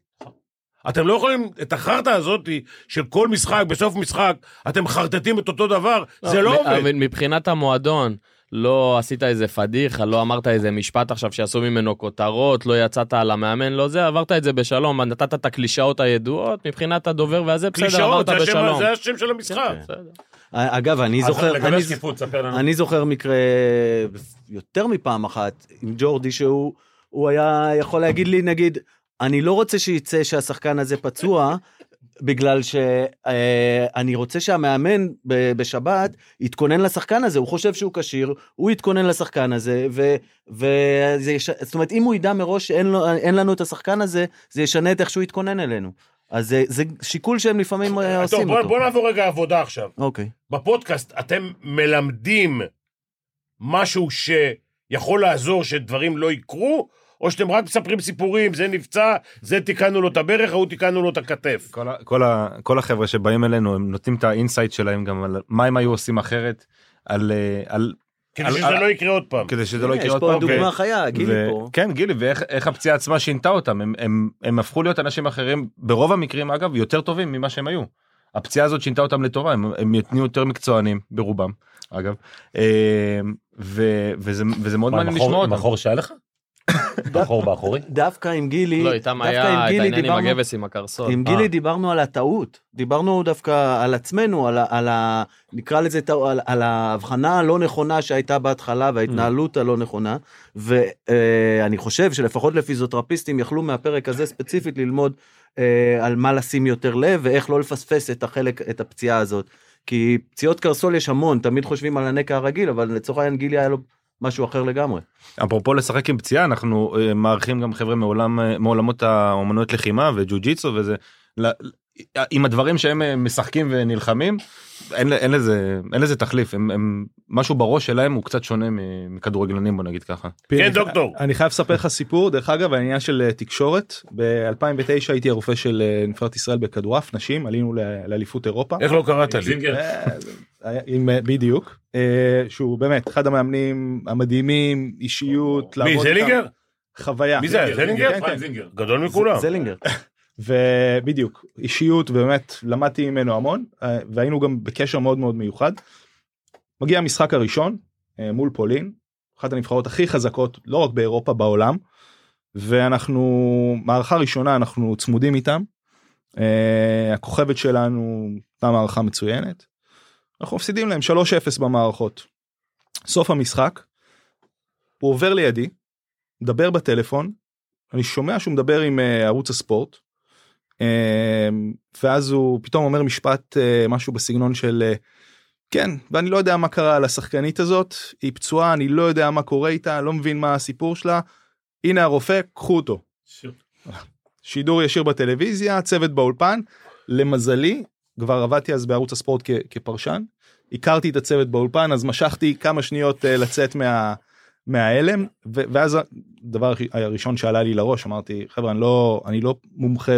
אתם לא יכולים, את החרטא הזאת של כל משחק, בסוף משחק, אתם מחרטטים את אותו דבר, זה לא מ- עובד. אבל מבחינת המועדון, לא עשית איזה פדיחה, לא אמרת איזה משפט עכשיו שיעשו ממנו כותרות, לא יצאת על המאמן, לא זה, עברת את זה בשלום, נתת את הקלישאות הידועות, מבחינת הדובר והזה, בסדר, קלישאות, עברת בשלום. זה השם של המשחק. בסדר. אגב, אני זוכר... אני- לנו. אני זוכר מקרה יותר מפעם אחת עם ג'ורדי שהוא הוא היה יכול להגיד לי נגיד אני לא רוצה שיצא שהשחקן הזה פצוע בגלל שאני רוצה שהמאמן בשבת יתכונן לשחקן הזה הוא חושב שהוא כשיר הוא יתכונן לשחקן הזה ו, וזה. זאת אומרת אם הוא ידע מראש שאין לנו את השחקן הזה זה ישנה את איך שהוא יתכונן אלינו אז זה, זה שיקול שהם לפעמים אה, טוב, עושים בוא, אותו. בוא נעבור רגע עבודה עכשיו. אוקיי. בפודקאסט אתם מלמדים משהו שיכול לעזור שדברים לא יקרו, או שאתם רק מספרים סיפורים, זה נפצע, זה תיקנו לו את הברך, ההוא תיקנו לו את הכתף. כל, כל, כל החבר'ה שבאים אלינו הם נותנים את ה insight שלהם גם על מה הם היו עושים אחרת על, אה, על כדי על- שזה על- לא יקרה עוד פעם. כדי שזה לא הנה, יקרה עוד יש פה פעם. דוגמה חיה גילי פה. כן גילי ואיך איך הפציעה עצמה שינתה אותם הם, הם, הם הפכו להיות אנשים אחרים ברוב המקרים אגב יותר טובים ממה שהם היו. הפציעה הזאת שינתה אותם לטובה הם, הם נהיו יותר מקצוענים ברובם אגב אה, ו, וזה, וזה מאוד מה, מעניין לשמוע עם אותם. החור שהיה לך? בחור באחורי? דווקא עם גילי, לא, איתם היה את העניין עם דיברנו- הגבס עם הקרסול. עם אה. גילי דיברנו על הטעות, דיברנו דווקא על עצמנו, על, ה, על ה... נקרא לזה, על, על ההבחנה הלא נכונה שהייתה בהתחלה וההתנהלות הלא נכונה, ואני חושב שלפחות לפיזיותרפיסטים יכלו מהפרק הזה ספציפית ללמוד אה, על מה לשים יותר לב ואיך לא לפספס את החלק, את הפציעה הזאת. כי פציעות קרסול יש המון, תמיד חושבים על הנקע הרגיל, אבל לצורך העניין גילי היה לו משהו אחר לגמרי. אפרופו לשחק עם פציעה אנחנו אה, מארחים גם חבר'ה מעולם אה, מעולמות האומנויות לחימה וג'ו ג'יצו וזה ל- עם הדברים שהם אה, משחקים ונלחמים אין, אין לזה אין לזה תחליף הם, הם משהו בראש שלהם הוא קצת שונה מכדורגלנים בוא נגיד ככה. כן, דוקטור. אני חייב לספר לך סיפור דרך אגב העניין של תקשורת ב-2009 הייתי הרופא של נבחרת ישראל בכדורעף נשים עלינו ל- לאליפות אירופה. איך לא קראת לי? אה, בדיוק אה, שהוא באמת אחד המאמנים המדהימים אישיות מי. זלינגר? חוויה מי זה היה? זלינגר? כן, כן. זינגר. גדול מכולם. זלינגר. <laughs> ובדיוק אישיות באמת למדתי ממנו המון אה, והיינו גם בקשר מאוד מאוד מיוחד. מגיע המשחק הראשון מול פולין אחת הנבחרות הכי חזקות לא רק באירופה בעולם ואנחנו מערכה ראשונה אנחנו צמודים איתם. אה, הכוכבת שלנו הייתה מערכה מצוינת. אנחנו מפסידים להם 3-0 במערכות. סוף המשחק הוא עובר לידי מדבר בטלפון אני שומע שהוא מדבר עם אה, ערוץ הספורט. אה, ואז הוא פתאום אומר משפט אה, משהו בסגנון של אה, כן ואני לא יודע מה קרה לשחקנית הזאת היא פצועה אני לא יודע מה קורה איתה לא מבין מה הסיפור שלה הנה הרופא קחו אותו. שידור ישיר בטלוויזיה צוות באולפן למזלי כבר עבדתי אז בערוץ הספורט כ- כפרשן הכרתי את הצוות באולפן אז משכתי כמה שניות אה, לצאת מה. מההלם ו- ואז הדבר הראשון שעלה לי לראש אמרתי חבר'ה אני לא אני לא מומחה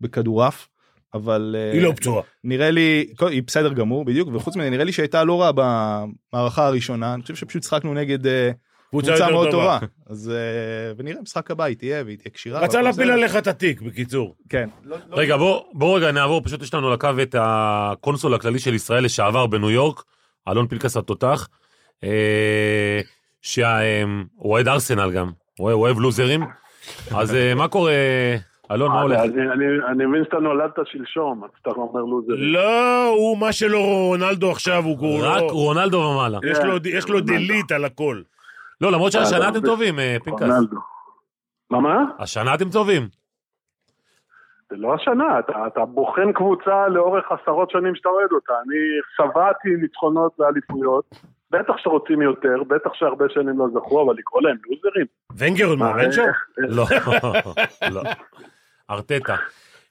בכדורעף אבל אה, היא לא פצועה. נראה לי היא בסדר גמור בדיוק וחוץ מזה נראה לי שהייתה לא רעה במערכה הראשונה אני חושב שפשוט שחקנו נגד אה, קבוצה מאוד טובה. טובה אז אה, ונראה משחק הבא היא תהיה והיא תהיה כשירה. רצה להפיל. עליך את התיק, בקיצור. כן. רגע בוא בוא רגע נעבור פשוט יש לנו על הקו את הקונסול הכללי של ישראל לשעבר בניו יורק אלון פנקס התותח. אה, שהוא אוהד ארסנל גם הוא אוהב- לוזרים אז אה, מה קורה אלון מה הולך? אני, מבין שאתה נולדת שלשום, אז אתה אומר לוזר. לא, הוא מה שלא רונלדו עכשיו, הוא רק לא... רונלדו ומעלה. יש לו- יש לו דליט על הכל. לא למרות שהשנה אה, אתם טובים אה, פנקס. מה מה? השנה אתם טובים. זה לא השנה, אתה, אתה בוחן קבוצה לאורך עשרות שנים שאתה אוהד אותה. אני שבעתי ניצחונות ואליפויות, בטח שרוצים יותר, בטח שהרבה שנים לא זכו, אבל לקרוא להם לוזרים. ונגר מאמן שם? לא, לא. ארטטה.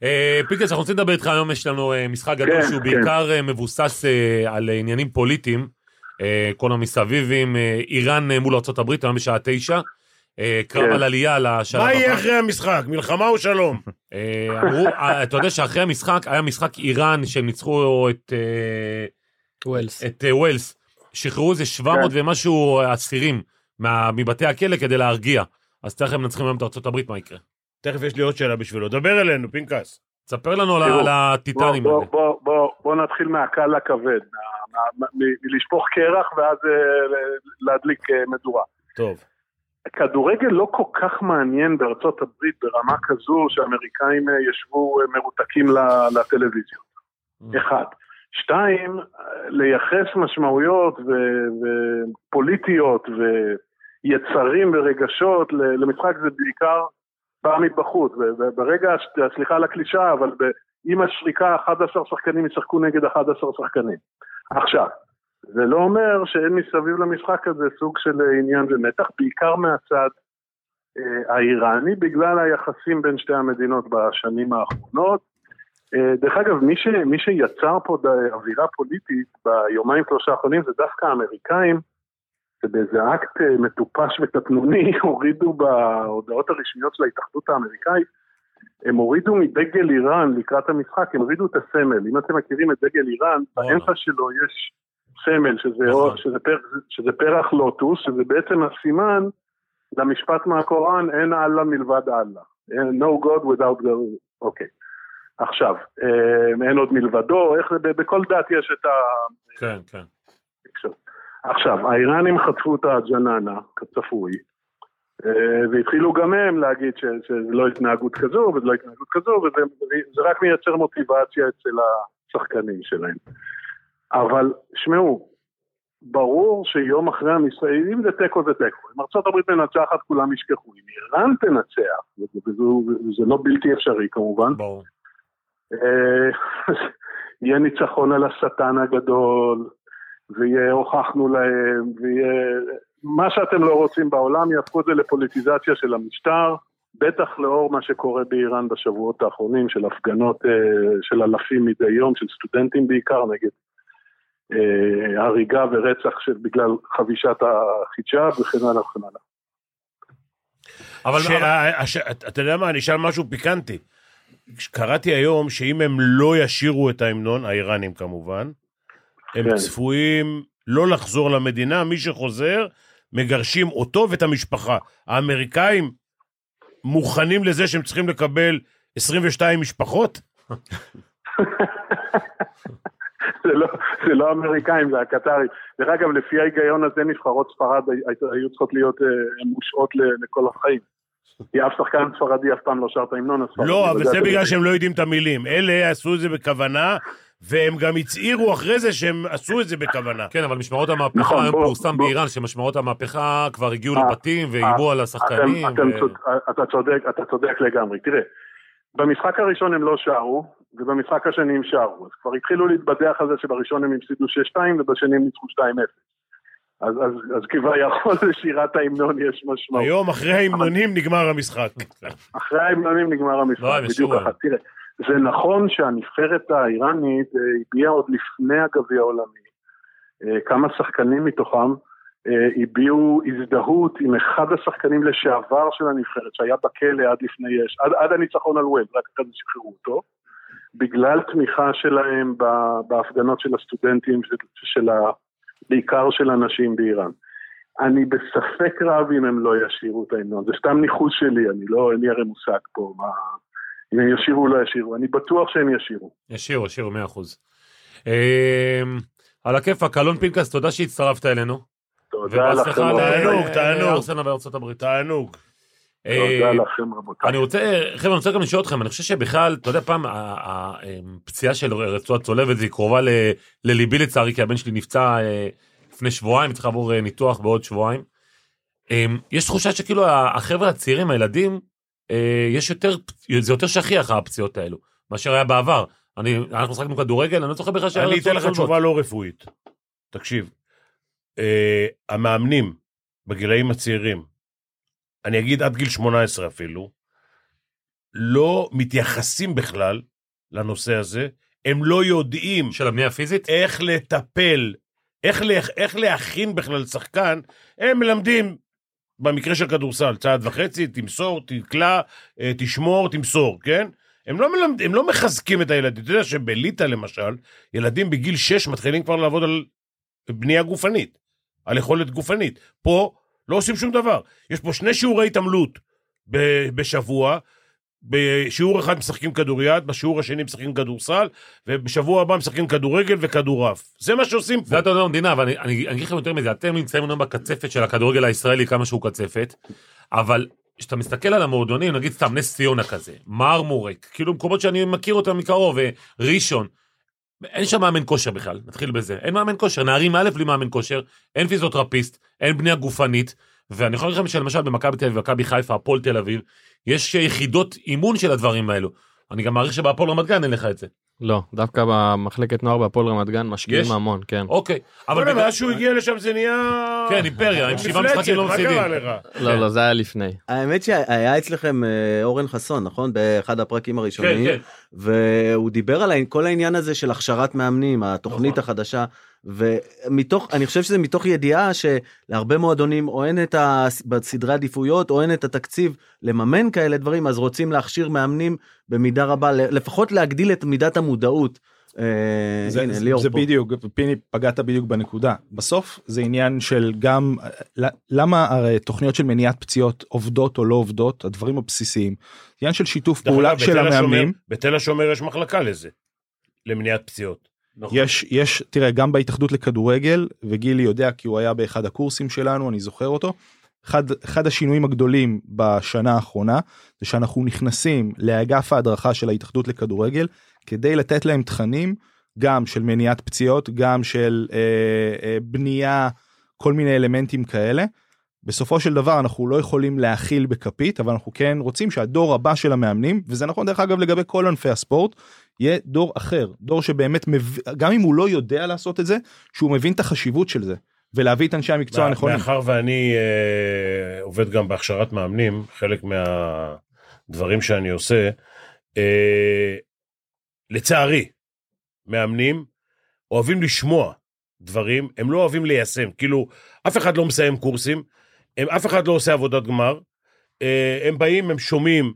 אה, פינקס, אנחנו רוצים לדבר איתך היום, יש לנו אה, משחק גדול כן, שהוא. בעיקר מבוסס על עניינים פוליטיים, כל המסביבים, אה, איראן אה, מול ארה"ב, היום בשעה תשע, אה, קרב כן. על עלייה לשלב מה יהיה הבא. אחרי המשחק? מלחמה או שלום? אה, אמרו, אה, אתה יודע שאחרי המשחק, היה משחק איראן, שהם ניצחו את אה, ווילס. את אה, ווילס, שחררו איזה 700 כן. ומשהו אסירים מבתי הכלא כדי להרגיע. אז תכף מנצחים היום את הברית, מה יקרה? תכף יש לי עוד שאלה בשבילו. דבר אלינו, פנקס. תספר לנו על הטיטנים האלה. בוא, בוא, בוא נתחיל מהקל לכבד, מה- מה- מ- מלשפוך קרח ואז אה, להדליק אה, מדורה. טוב. כדורגל לא כל כך מעניין בארצות הברית ברמה כזו שאמריקאים אה, ישבו מרותקים לטלוויזיות. אחד. שתיים, לייחס משמעויות ו- ופוליטיות ויצרים ורגשות למשחק זה בעיקר בא מבחוץ. וברגע, סליחה על הקלישאה, אבל עם השריקה 11 שחקנים ישחקו נגד 11 שחקנים. עכשיו, זה לא אומר שאין מסביב למשחק הזה סוג של אה, עניין ומתח, בעיקר מהצד אה, האיראני, בגלל היחסים בין שתי המדינות בשנים האחרונות. אה, דרך אגב, מי, ש, מי שיצר פה אווירה פוליטית ביומיים שלושה האחרונים זה דווקא האמריקאים, שבאיזה אקט מטופש וקטנוני <laughs> הורידו בהודעות הרשמיות של ההתאחדות האמריקאית, הם הורידו מדגל איראן לקראת המשחק, הם הורידו את הסמל. אם אתם מכירים את דגל איראן, וואלה. באמצע שלו יש סמל, שזה, נכון. שזה, פר, שזה פרח לוטוס, שזה בעצם הסימן למשפט מהקוראן, אין אללה מלבד אללה. No God without God. אוקיי. עכשיו, אה, אין עוד מלבדו, איך זה, בכל דת יש את ה... כן, כן. עכשיו, האיראנים חטפו את הג'ננה, כצפוי, והתחילו גם הם להגיד שזה לא התנהגות כזו וזה לא התנהגות כזו, וזה זה רק מייצר מוטיבציה אצל השחקנים שלהם. אבל שמעו, ברור שיום אחרי המשחק, אם זה תיקו זה תיקו, אם ארה"ב מנצחת כולם ישכחו, אם איראן תנצח, וזה לא בלתי אפשרי כמובן, ברור. אה, יהיה ניצחון על השטן הגדול, ויהיה הוכחנו להם, ויהיה... מה שאתם לא רוצים בעולם, יהפכו את זה לפוליטיזציה של המשטר, בטח לאור מה שקורה באיראן בשבועות האחרונים, של הפגנות אה, של אלפים מדי יום, של סטודנטים בעיקר, נגד אה, הריגה ורצח של, בגלל חבישת החיג'אב וכן הלאה וכן הלאה. אבל הש- אתה יודע מה, אני אשאל משהו פיקנטי. קראתי היום שאם הם לא ישירו את ההמנון, האיראנים כמובן, הם כן. צפויים לא לחזור למדינה, מי שחוזר, מגרשים אותו ואת המשפחה. האמריקאים מוכנים לזה שהם צריכים לקבל 22 משפחות? זה לא, זה לא האמריקאים, זה הקטרים. דרך אגב, לפי ההיגיון הזה נבחרות ספרד הי- היו צריכות להיות אה, מושעות לכל החיים. כי אף שחקן ספרדי אף פעם לא שר את ההמנון הספרדי. לא, אבל זה בגלל. שהם לא יודעים את המילים. אלה עשו את זה בכוונה, והם גם הצהירו אחרי זה שהם עשו את זה בכוונה. כן, אבל משמרות המהפכה, נכון, היום בוא- פורסם בוא- באיראן שמשמרות המהפכה כבר הגיעו אה, לבתים ואיימו על השחקנים. אתם, אתם ו- צוד, אתה, צודק, אתה צודק לגמרי. תראה, במשחק הראשון הם לא שרו, ובמשחק השני הם שרו. אז כבר התחילו להתבדח על זה שבראשון הם הפסידו 6-2 ובשני הם ניצחו 2-0. אז, אז, אז כביכול <laughs> לשירת ההמנון יש משמעות. היום, אחרי ההמנונים, נגמר המשחק. אחרי ההמנונים נגמר המשחק, לא, בדיוק ככה. תראה, זה נכון שהנבחרת האיראנית אה, הביעה עוד לפני הגביע העולמי, אה, כמה שחקנים מתוכם אה, הביעו הזדהות עם אחד השחקנים לשעבר של הנבחרת, שהיה בכלא עד לפני, עד, עד הניצחון על ווב, רק אחרי זה שחררו אותו, בגלל תמיכה שלהם בהפגנות של הסטודנטים, של, של ה, בעיקר של הנשים באיראן. אני בספק רב אם הם לא ישירו את ההמנון, זה סתם ניחוש שלי, אני לא, אין לי הרי מושג פה מה... אם הם ישירו או לא ישירו, אני בטוח שהם ישירו. ישירו, ישירו, מאה אחוז. אמ, על הכיפאק, אלון פנקס, תודה שהצטרפת אלינו. תודה לכם, תענוג, תענוג. לארסנל בארצות הברית. תענוג. אה. אני רוצה, חבר'ה, אני רוצה גם לשאול אתכם, אני חושב שבכלל, אתה יודע, פעם, הפציעה של רצועת צולבת, היא קרובה לליבי לצערי, כי הבן שלי נפצע אה, לפני שבועיים, צריך לעבור אה, ניתוח בעוד שבועיים. אה, יש תחושה שכאילו החבר'ה הצעירים, הילדים, יש יותר, זה יותר שכיח הפציעות האלו, מאשר היה בעבר. אני, אנחנו שחקנו כדורגל, אני לא זוכר בכלל שהיה אני אתן לך. תשובה לא רפואית. תקשיב, אה, המאמנים בגילאים הצעירים, אני אגיד עד גיל 18 אפילו, לא מתייחסים בכלל לנושא הזה, הם לא יודעים של הבנייה הפיזית? איך לטפל, איך, איך להכין בכלל שחקן, הם מלמדים, במקרה של כדורסל, צעד וחצי, תמסור, תקלע, אה, תשמור, תמסור, כן? הם לא, מלמד, הם לא מחזקים את הילדים. אתה יודע שבליטא למשל, ילדים בגיל 6 מתחילים כבר לעבוד על בנייה גופנית, על יכולת גופנית. פה לא עושים שום דבר. יש פה שני שיעורי התעמלות בשבוע, בשיעור אחד משחקים כדוריד, בשיעור השני משחקים כדורסל, ובשבוע הבא משחקים כדורגל וכדורעף. זה מה שעושים פה. זה אתה יודע במדינה, אבל אני, אגיד לכם יותר מזה, אתם נמצאים היום בקצפת של הכדורגל הישראלי, כמה שהוא קצפת, אבל כשאתה מסתכל על המועדונים, נגיד סתם נס ציונה כזה, מרמורק, כאילו מקומות שאני מכיר אותם מקרוב, וראשון, אין שם מאמן כושר בכלל, נתחיל בזה, אין מאמן כושר, נערים א' בלי מאמן כושר, אין פיזיותרפיסט, אין בנייה גופנית, ואני יכול להגיד לכם שלמשל במכבי תל אביב, מכבי חיפה, הפועל תל אביב, יש יחידות אימון של הדברים האלו. אני גם מעריך שבהפועל רמת גן אין לך את זה. לא, דווקא במחלקת נוער בהפועל רמת גן משקיעים יש? המון, כן. אוקיי, אבל אבל בגלל- מאז שהוא הגיע לשם זה נהיה... כן, אימפריה, עם שבעה משחקים לא מפסידים. לא, לא, זה היה לפני. האמת שהיה אצלכם אה, אורן חסון, נכון? באחד הפרקים כן, הראשונים. כן. והוא דיבר על כל העניין הזה של הכשרת מאמנים, התוכנית נכון. החדשה, ומתוך, אני חושב שזה מתוך ידיעה שלהרבה מועדונים או אין את ה... בסדרי עדיפויות או אין את התקציב לממן כאלה דברים, אז רוצים להכשיר מאמנים במידה רבה, לפחות להגדיל את מידת המודעות. אה, זה, הנה, זה, זה. בדיוק, פיני פגעת בדיוק בנקודה. בסוף זה עניין של גם, למה הרי תוכניות של מניעת פציעות עובדות או לא עובדות, הדברים הבסיסיים. עניין של שיתוף פעולה של המאמנים. בתל השומר יש מחלקה לזה, למניעת פציעות. יש, יש, תראה, גם בהתאחדות לכדורגל, וגילי יודע כי הוא היה באחד הקורסים שלנו, אני זוכר אותו. אחד, אחד השינויים הגדולים בשנה האחרונה זה שאנחנו נכנסים לאגף ההדרכה של ההתאחדות לכדורגל כדי לתת להם תכנים גם של מניעת פציעות גם של אה, אה, בנייה כל מיני אלמנטים כאלה. בסופו של דבר אנחנו לא יכולים להכיל בכפית אבל אנחנו כן רוצים שהדור הבא של המאמנים וזה נכון דרך אגב לגבי כל ענפי הספורט יהיה דור אחר דור שבאמת מב... גם אם הוא לא יודע לעשות את זה שהוא מבין את החשיבות של זה ולהביא את אנשי המקצוע הנכונים. מאחר ואני אה, עובד גם בהכשרת מאמנים, חלק מהדברים שאני עושה, אה, לצערי, מאמנים אוהבים לשמוע דברים, הם לא אוהבים ליישם. כאילו, אף אחד לא מסיים קורסים, הם, אף אחד לא עושה עבודת גמר, אה, הם באים, הם שומעים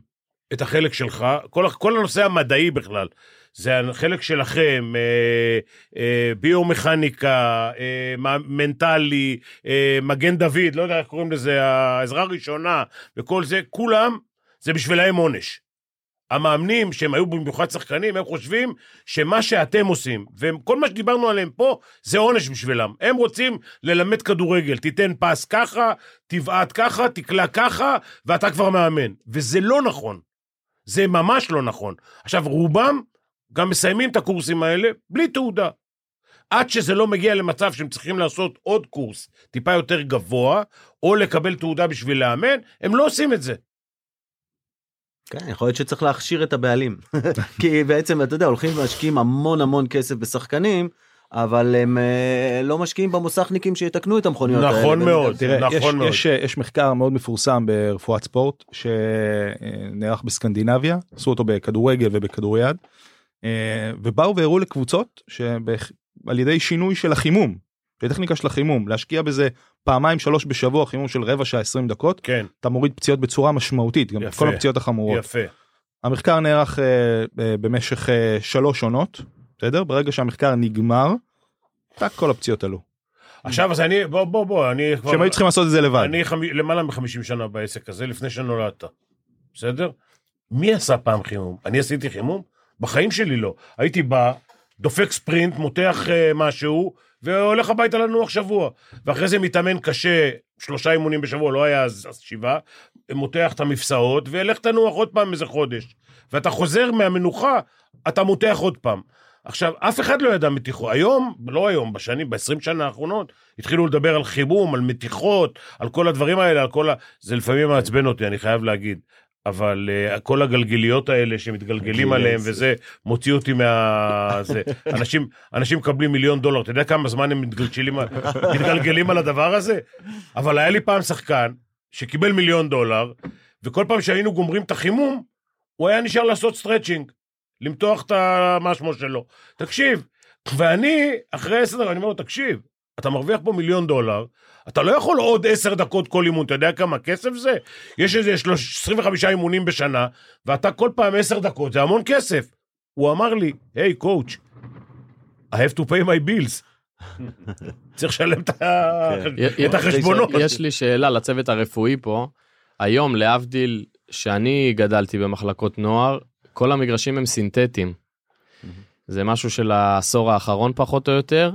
את החלק שלך, כל, כל הנושא המדעי בכלל, זה החלק שלכם, אה, אה, ביומכניקה, אה, מנטלי, אה, מגן דוד, לא יודע איך קוראים לזה, העזרה הראשונה, וכל זה, כולם, זה בשבילם עונש. המאמנים, שהם היו במיוחד שחקנים, הם חושבים שמה שאתם עושים, וכל מה שדיברנו עליהם פה, זה עונש בשבילם. הם רוצים ללמד כדורגל, תיתן פס ככה, תבעט ככה, תקלע ככה, ואתה כבר מאמן. וזה לא נכון. זה ממש לא נכון. עכשיו, רובם גם מסיימים את הקורסים האלה בלי תעודה. עד שזה לא מגיע למצב שהם צריכים לעשות עוד קורס טיפה יותר גבוה, או לקבל תעודה בשביל לאמן, הם לא עושים את זה. כן, יכול להיות שצריך להכשיר את הבעלים. <laughs> כי בעצם, אתה יודע, הולכים ומשקיעים המון המון כסף בשחקנים, אבל הם אה, לא משקיעים במוסכניקים שיתקנו את המכוניות האלה. נכון מאוד. תראה, יש, נכון מאוד. יש, יש מחקר מאוד מפורסם ברפואת ספורט שנערך בסקנדינביה, עשו אותו בכדורגל ובכדוריד, אה, ובאו והראו לקבוצות שעל ידי שינוי של החימום, בטכניקה של החימום, להשקיע בזה פעמיים שלוש בשבוע חימום של רבע שעה 20 דקות, כן, אתה מוריד פציעות בצורה משמעותית, גם יפה. כל הפציעות החמורות. יפה. המחקר נערך אה, אה, במשך אה, שלוש עונות, בסדר? ברגע שהמחקר נגמר, טק כל הפציעות עלו. עכשיו, אז אני, בוא, בוא, בוא, אני כבר... שהם היו צריכים לעשות את זה לבד. אני חמ... למעלה מ-50 שנה בעסק הזה, לפני שנולדת. בסדר? מי עשה פעם חימום? אני עשיתי חימום? בחיים שלי לא. הייתי בא, דופק ספרינט, מותח uh, משהו, והולך הביתה לנוח שבוע. ואחרי זה מתאמן קשה, שלושה אימונים בשבוע, לא היה אז, אז שבעה, מותח את המפסעות, ולך תנוח עוד פעם איזה חודש. ואתה חוזר מהמנוחה, אתה מותח עוד פעם. עכשיו, אף אחד לא ידע מתיחות. היום, לא היום, בשנים, ב-20 שנה האחרונות, התחילו לדבר על חימום, על מתיחות, על כל הדברים האלה, על כל ה... זה לפעמים מעצבן אותי, אני חייב להגיד. אבל אה, כל הגלגיליות האלה שמתגלגלים עליהם וזה, מוציא אותי מה... זה. <laughs> אנשים, אנשים מקבלים מיליון דולר, אתה יודע כמה זמן הם מתגלגלים, מתגלגלים על הדבר הזה? אבל היה לי פעם שחקן שקיבל מיליון דולר, וכל פעם שהיינו גומרים את החימום, הוא היה נשאר לעשות stretching, למתוח את ה... מה שמו שלו. תקשיב, ואני, אחרי עשר דקות, אני אומר לו, תקשיב, אתה מרוויח פה מיליון דולר, אתה לא יכול עוד עשר דקות כל אימון, אתה יודע כמה כסף זה? יש איזה 25 אימונים בשנה, ואתה כל פעם עשר דקות, זה המון כסף. הוא אמר לי, היי, קואוץ', I have to pay my bills. <laughs> צריך לשלם את את החשבונות. יש לי שאלה לצוות הרפואי פה. היום, להבדיל, שאני גדלתי במחלקות נוער, כל המגרשים הם סינתטיים. זה משהו של העשור האחרון פחות או יותר.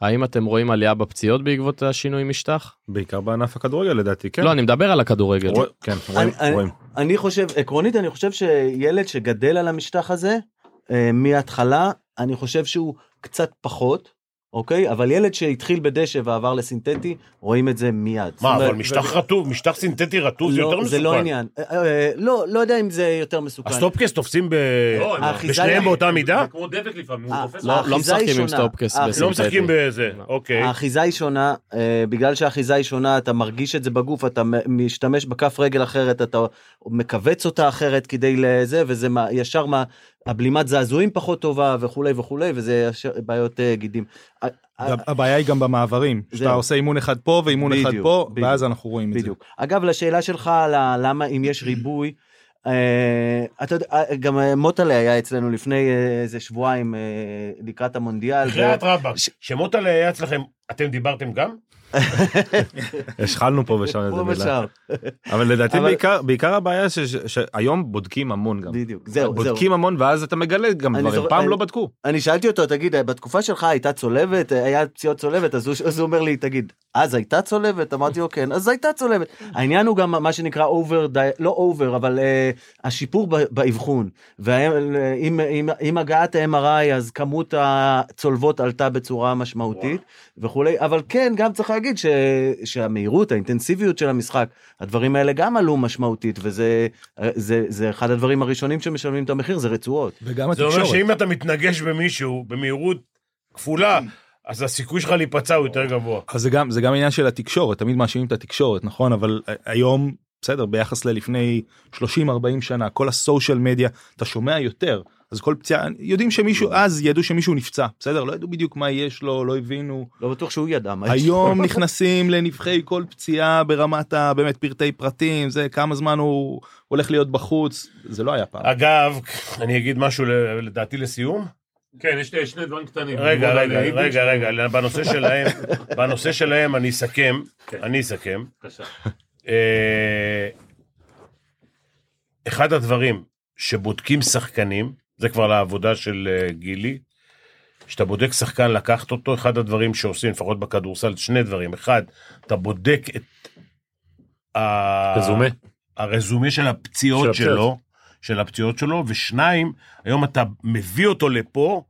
האם אתם רואים עלייה בפציעות בעקבות השינוי משטח? בעיקר בענף הכדורגל לדעתי, כן. לא, אני מדבר על הכדורגל. רוא- כן, רואים, אני- רואים. אני חושב, עקרונית, אני חושב שילד שגדל על המשטח הזה, אה, מההתחלה, אני חושב שהוא קצת פחות, אוקיי? אבל ילד שהתחיל בדשא ועבר לסינתטי, רואים את זה מיד. מה, אבל משטח רטוב, משטח סינתטי רטוב זה לא, יותר מסוכן. זה לא העניין. אה, אה, לא, לא יודע אם זה יותר מסוכן. הסטופקס תופסים ב... לא, האחיזה בשניהם באותה מידה? זה כמו דבק לפעמים, הוא אה, תופס לא, לא משחקים עם. סטופקס בסינתטי. לא משחקים בזה, לא. אוקיי. האחיזה היא שונה, בגלל שהאחיזה היא שונה, אתה מרגיש את זה בגוף, אתה משתמש בכף רגל אחרת, אתה מכווץ אותה אחרת כדי לזה, וזה ישר מה, הבלימת זעזועים פחות טובה וכולי וכולי, וזה בעיות אה, גידים. הבעיה היא גם במעברים, שאתה. עושה אימון אחד פה ואימון אחד פה, בדיוק. ואז אנחנו רואים את זה. בדיוק. אגב, לשאלה שלך למה אם יש ריבוי, אה, אתה יודע, אה, גם מוטלה היה אצלנו לפני איזה שבועיים לקראת המונדיאל. ו- רבאק, ש- שמות עליה היה אצלכם, אתם דיברתם גם? <laughs> השחלנו פה ושם איזה פה מילה. אבל לדעתי בעיקר בעיקר הבעיה שהיום בודקים המון גם. בדיוק, זהו, זהו. בודקים המון ואז אתה מגלה גם דברים. פעם לא בדקו. אני שאלתי אותו, תגיד, בתקופה שלך הייתה צולבת, היה פציעות צולבת, אז הוא, אומר לי, תגיד, אז הייתה צולבת? אמרתי לו, כן, אז הייתה צולבת. העניין הוא גם מה שנקרא over, לא over, אבל אה, השיפור ב- באבחון. ועם הגעת ה-MRI, אז כמות הצולבות עלתה בצורה משמעותית וכולי, אבל כן, גם צריך להגיד ש, שהמהירות, האינטנסיביות של המשחק, הדברים האלה גם עלו משמעותית, וזה זה, זה אחד הדברים הראשונים שמשלמים את המחיר, זה רצועות. וגם זה אומר התקשורת. שאם אתה מתנגש במישהו במהירות כפולה, אז הסיכוי שלך להיפצע הוא יותר גבוה. אז זה גם זה גם עניין של התקשורת תמיד מאשימים את התקשורת נכון אבל ה- היום בסדר ביחס ללפני 30-40 שנה כל הסושיאל מדיה אתה שומע יותר אז כל פציעה יודעים שמישהו אז ידעו שמישהו נפצע בסדר לא ידעו בדיוק מה יש לו לא הבינו לא בטוח שהוא ידע מה. היום נכנסים לנבחי כל פציעה ברמת ה... באמת פרטי פרטים זה כמה זמן הוא הולך להיות בחוץ זה לא היה פעם. אגב, אני אגיד משהו לדעתי לסיום. כן, יש לי שני דברים קטנים. רגע, רגע. רגע, רגע, בנושא שלהם, בנושא שלהם אני אסכם, כן. אני אסכם. אה, אחד הדברים שבודקים שחקנים, זה כבר לעבודה של אה, גילי, כשאתה בודק שחקן לקחת אותו, אחד הדברים שעושים, לפחות בכדורסל, שני דברים. אחד, אתה בודק את רזומה. הרזומה של הפציעות של הפציעות. שלו, של הפציעות שלו, ושניים, היום אתה מביא אותו לפה,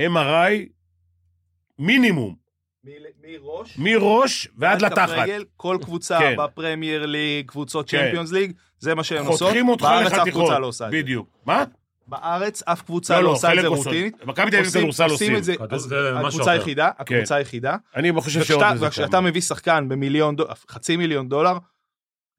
MRI מינימום, מראש מראש ועד לתחת. כל קבוצה כן. בפרמייר ליג קבוצות כן. צ'מפיונס ליג זה מה שהן עושות חותכים אותך בארץ אף לחתיכות. קבוצה לא עושה את זה. בדיוק. מה? בארץ אף קבוצה לא, לא לא, עושה את זה. רוטינית. מכבי תל אביב כדורסל עושים. את זה, כדור- אז זה משהו הקבוצה אחר. היחידה, הקבוצה היחידה. אני חושב שעוד איזה וכשאתה. מביא שחקן במיליון דולר, חצי מיליון דולר,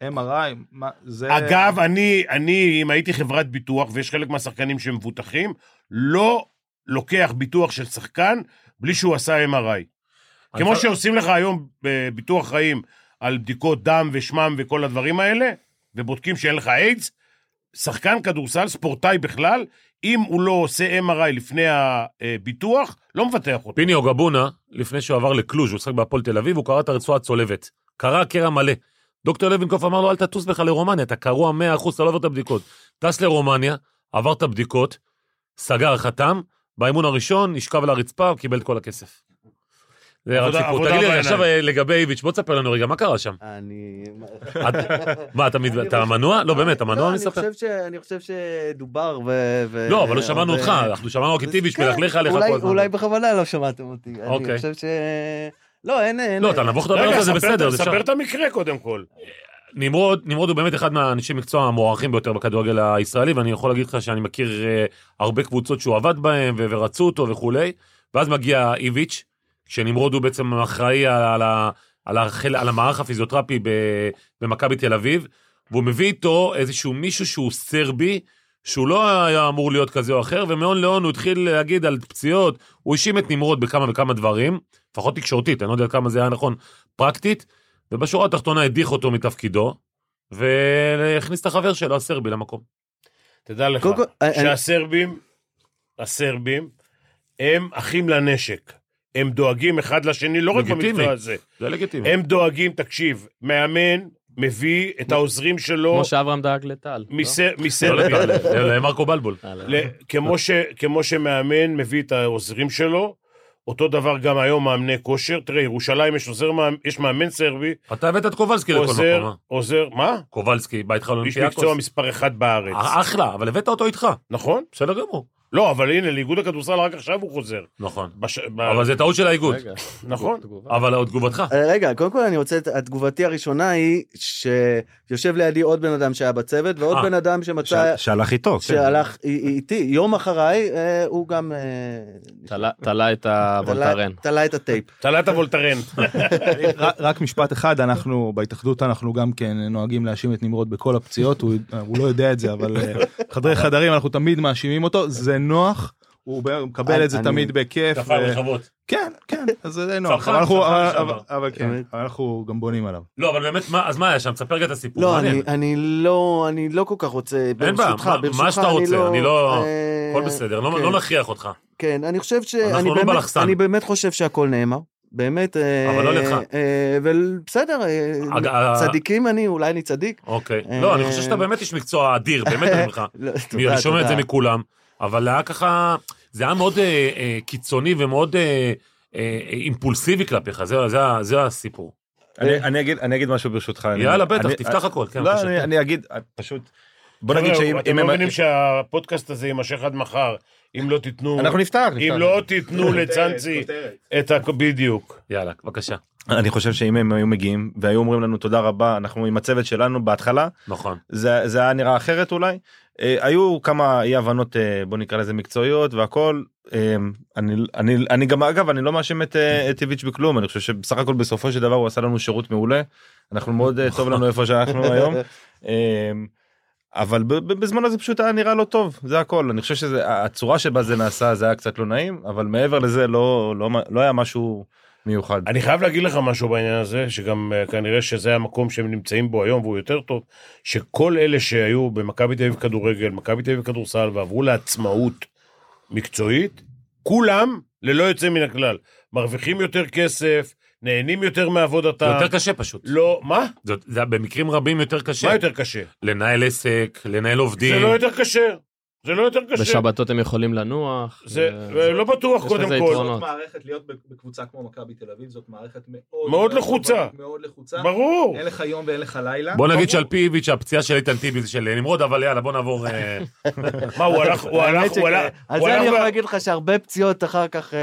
MRI, מה, זה... אגב, אני, אני, אם הייתי חברת ביטוח, ויש חלק מהשחקנים שמבוטחים, לא לוקח ביטוח של שחקן בלי שהוא עשה MRI. כמו אני- שעושים לך היום בביטוח חיים על בדיקות דם ושמם וכל הדברים האלה, ובודקים שאין לך איידס, שחקן כדורסל, ספורטאי בכלל, אם הוא לא עושה MRI לפני הביטוח, לא מבטח אותו. פיני אוגבונה, לפני שהוא עבר לקלוז', הוא שחק בהפועל תל אביב, הוא קרא את הרצועה הצולבת. קרע קרע מלא. דוקטור לוינקוף אמר לו, אל תטוס בכלל לרומניה, אתה קרוע 100%, אתה לא עובר את הבדיקות. טס לרומניה, עבר את הבדיקות, סגר, חתם, באימון הראשון, נשכב על הרצפה, קיבל את כל הכסף. זה סיפור. תגיד לי. עכשיו אה, לגבי איביץ', בוא תספר לנו רגע, מה קרה שם? אני... מה, אתה מנוע? לא, באמת, אתה מנוע אני מספר? חושב ש- אני חושב שדובר ו... ו- לא, אבל לא שמענו אותך, אנחנו שמענו רק את איביץ' כן, מלכלך עליך כל הזמן. אולי בכוונה לא שמעתם אותי. אני אוקיי. חושב ש... לא, אין... לא, אתה נבוך לדבר על זה, בסדר, ספר. את המקרה קודם כל. נמרוד, נמרוד הוא באמת אחד מהאנשי מקצוע המוערכים ביותר בכדורגל הישראלי, ואני יכול להגיד לך שאני מכיר אה, הרבה קבוצות שהוא עבד בהן ורצו אותו וכולי, ואז מגיע איביץ', כשנמרוד הוא בעצם אחראי על, על, ה- על, החל, על המערך הפיזיותרפי ב- במכבי תל אביב, והוא מביא איתו איזשהו מישהו שהוא סרבי, שהוא לא היה אמור להיות כזה או אחר, ומהון להון הוא התחיל להגיד על פציעות, הוא האשים את נמרוד בכמה וכמה דברים, לפחות תקשורתית, אני לא יודע כמה זה היה נכון פרקטית, ובשורה התחתונה הדיח אותו מתפקידו, והכניס את החבר שלו, הסרבי, למקום. תדע לך, כל, אני- שהסרבים, הסרבים, הם אחים לנשק. הם דואגים אחד לשני, לא רק. במקצוע הזה. זה לגיטימי. הם דואגים, תקשיב, מאמן מביא את העוזרים שלו כמו שאברהם דאג לטל. לא? מס- לא מסרביה. לטל, למרקו בלבול. אה, לא. כמו שמאמן מביא את העוזרים שלו, אותו דבר גם היום מאמני כושר. תראה, ירושלים יש עוזר, יש מאמן סרבי, אתה הבאת את קובלסקי לכל מקום, אה? עוזר, מה? קובלסקי, בא איתך איש לאולימפיאקוס. מקצוע מספר אחד בארץ. אה, אחלה, אבל הבאת אותו איתך, נכון? בסדר גמור. לא, אבל הנה, לאיגוד הכדורסל רק עכשיו הוא חוזר. נכון. בש- ב- אבל זה טעות של האיגוד. רגע, נכון. אבל עוד תגובתך. אה, רגע, קודם כל אני רוצה, את- התגובתי הראשונה היא שיושב לידי עוד בן אדם שהיה בצוות ועוד אה, בן אדם שמצא, ש- שהלך איתו. כן. שהלך אי- איתי, יום אחריי, אה, הוא גם תלה- תלה את הוולטרן. תלה- תלה את הטייפ. תלת הוולטרן. <laughs> רק- רק משפט אחד אנחנו בהתאחדות אנחנו גם כן נוהגים להאשים את נמרוד בכל הפציעות הוא לא יודע את זה אבל חדרי חדרים אנחנו תמיד מאשימים אותו זה נוח. הוא מקבל את זה תמיד בכיף. כפיים רחבות. כן, כן, אז זה די נוח. אבל אנחנו- כן. אבל אנחנו גם בונים עליו. לא, אבל באמת, מה- אז מה היה שם? תספר רגע את הסיפור. לא. אני, לא, אני לא כל כך רוצה, ברשותך, מה- שאתה רוצה, אני לא- אה, הכל בסדר, לא כן. לא נכריח אותך. כן, אני חושב ש... אנחנו לא בלחסן. אני באמת חושב שהכל נאמר. באמת, אה, אבל לא. אה, ובסדר, אה, אג- ה- צדיקים אני, אולי אני צדיק. אוקיי. אה, לא, אני חושב שאתה באמת איש מקצוע אדיר, <laughs> באמת אני אומר לך. לא, אני שומע את זה. מכולם, אבל היה ככה, זה היה מאוד אה, אה, קיצוני ומאוד אה, אה, אימפולסיבי כלפיך, זה- זה ה- זה הסיפור. אני אני אגיד אני אגיד משהו ברשותך. יאללה, בטח, תפתח הכל, כן, לא, בבקשה. אני- אני אגיד פשוט. בוא נגיד שאם אתם לא מבינים שהפודקאסט הזה יימשך עד מחר, אם לא תיתנו, אנחנו נפתח. אם. לא תיתנו לצאנצי את ה... בדיוק. יאללה, בבקשה. אני חושב שאם הם היו מגיעים והיו אומרים לנו תודה רבה אנחנו עם הצוות שלנו בהתחלה נכון. זה זה היה נראה אחרת אולי. אה, היו כמה אי הבנות אה, בוא נקרא לזה מקצועיות והכל אה, אני אני אני גם אגב אני לא מאשים את אה, את איביץ' בכלום אני חושב שבסך הכל בסופו של דבר הוא עשה לנו שירות מעולה אנחנו מאוד אה, טוב לנו איפה שאנחנו היום. אה, <laughs> אבל בזמנו זה פשוט היה נראה לא טוב זה הכל אני חושב שזה הצורה שבה זה נעשה זה היה קצת לא נעים אבל מעבר לזה לא לא לא היה משהו מיוחד. אני חייב להגיד לך משהו בעניין הזה, שגם אה, כנראה שזה המקום שהם נמצאים בו היום והוא יותר טוב, שכל אלה שהיו במכבי תל אביב כדורגל, מכבי תל אביב כדורסל ועברו לעצמאות מקצועית, כולם, ללא יוצא מן הכלל, מרוויחים יותר כסף, נהנים יותר זה מעבודתם. יותר קשה פשוט. לא, מה? זה- זה במקרים רבים יותר קשה. מה יותר קשה? לנהל עסק, לנהל עובדים. זה לא יותר קשה. זה לא יותר קשה. בשבתות הם יכולים לנוח. זה ו- לא בטוח יש קודם לזה כל. יתרונות. מערכת להיות בקבוצה כמו מכבי תל אביב זאת מערכת מאוד מאוד לחוצה. מאוד לחוצה. ברור. אין לך יום ואין לך לילה. בוא נגיד שעל פי איביץ' הפציעה של איתן טיבי זה של נמרוד, אבל יאללה בוא נעבור... אה, מה, הוא הלך, הוא הלך, הוא הלך. על זה אני יכול להגיד לך שהרבה פציעות אחר כך, אה,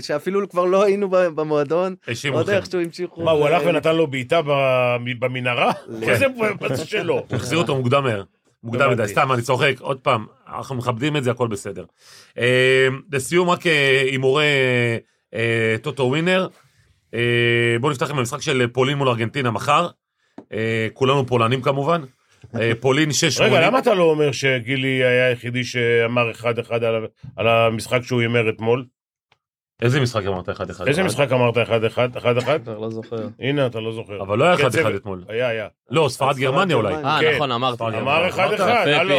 שאפילו כבר לא היינו ב- במועדון, האשימו עוד אתכם. איכשהו המשיכו. מה, הוא הלך ונתן לו בעיטה ב- במנהרה? איזה פצע שלו? הוא החזיר אותו מוקדם מהר. מוקדם מדי, הבנתי. סתם, אני צוחק, עוד פעם, אנחנו מכבדים את זה, הכל בסדר. אה, לסיום, רק אה, הימורי אה, טוטו ווינר. בואו נפתח עם המשחק של פולין מול ארגנטינה מחר. כולנו פולנים כמובן. פולין 6 רגע, למה אתה לא אומר שגילי היה היחידי שאמר 1-1 על ה- על המשחק שהוא הימר אתמול? איזה משחק אמרת 1-1? איזה משחק אמרת 1-1? 1-1? כבר לא זוכר. הנה, אתה לא זוכר. אבל לא היה כן, 1-1 צוות. אתמול. היה, היה. לא, ספרד גרמניה אולי. אה. נכון, אמרתי. אמר אמרת? 1-1, יפה, הלו.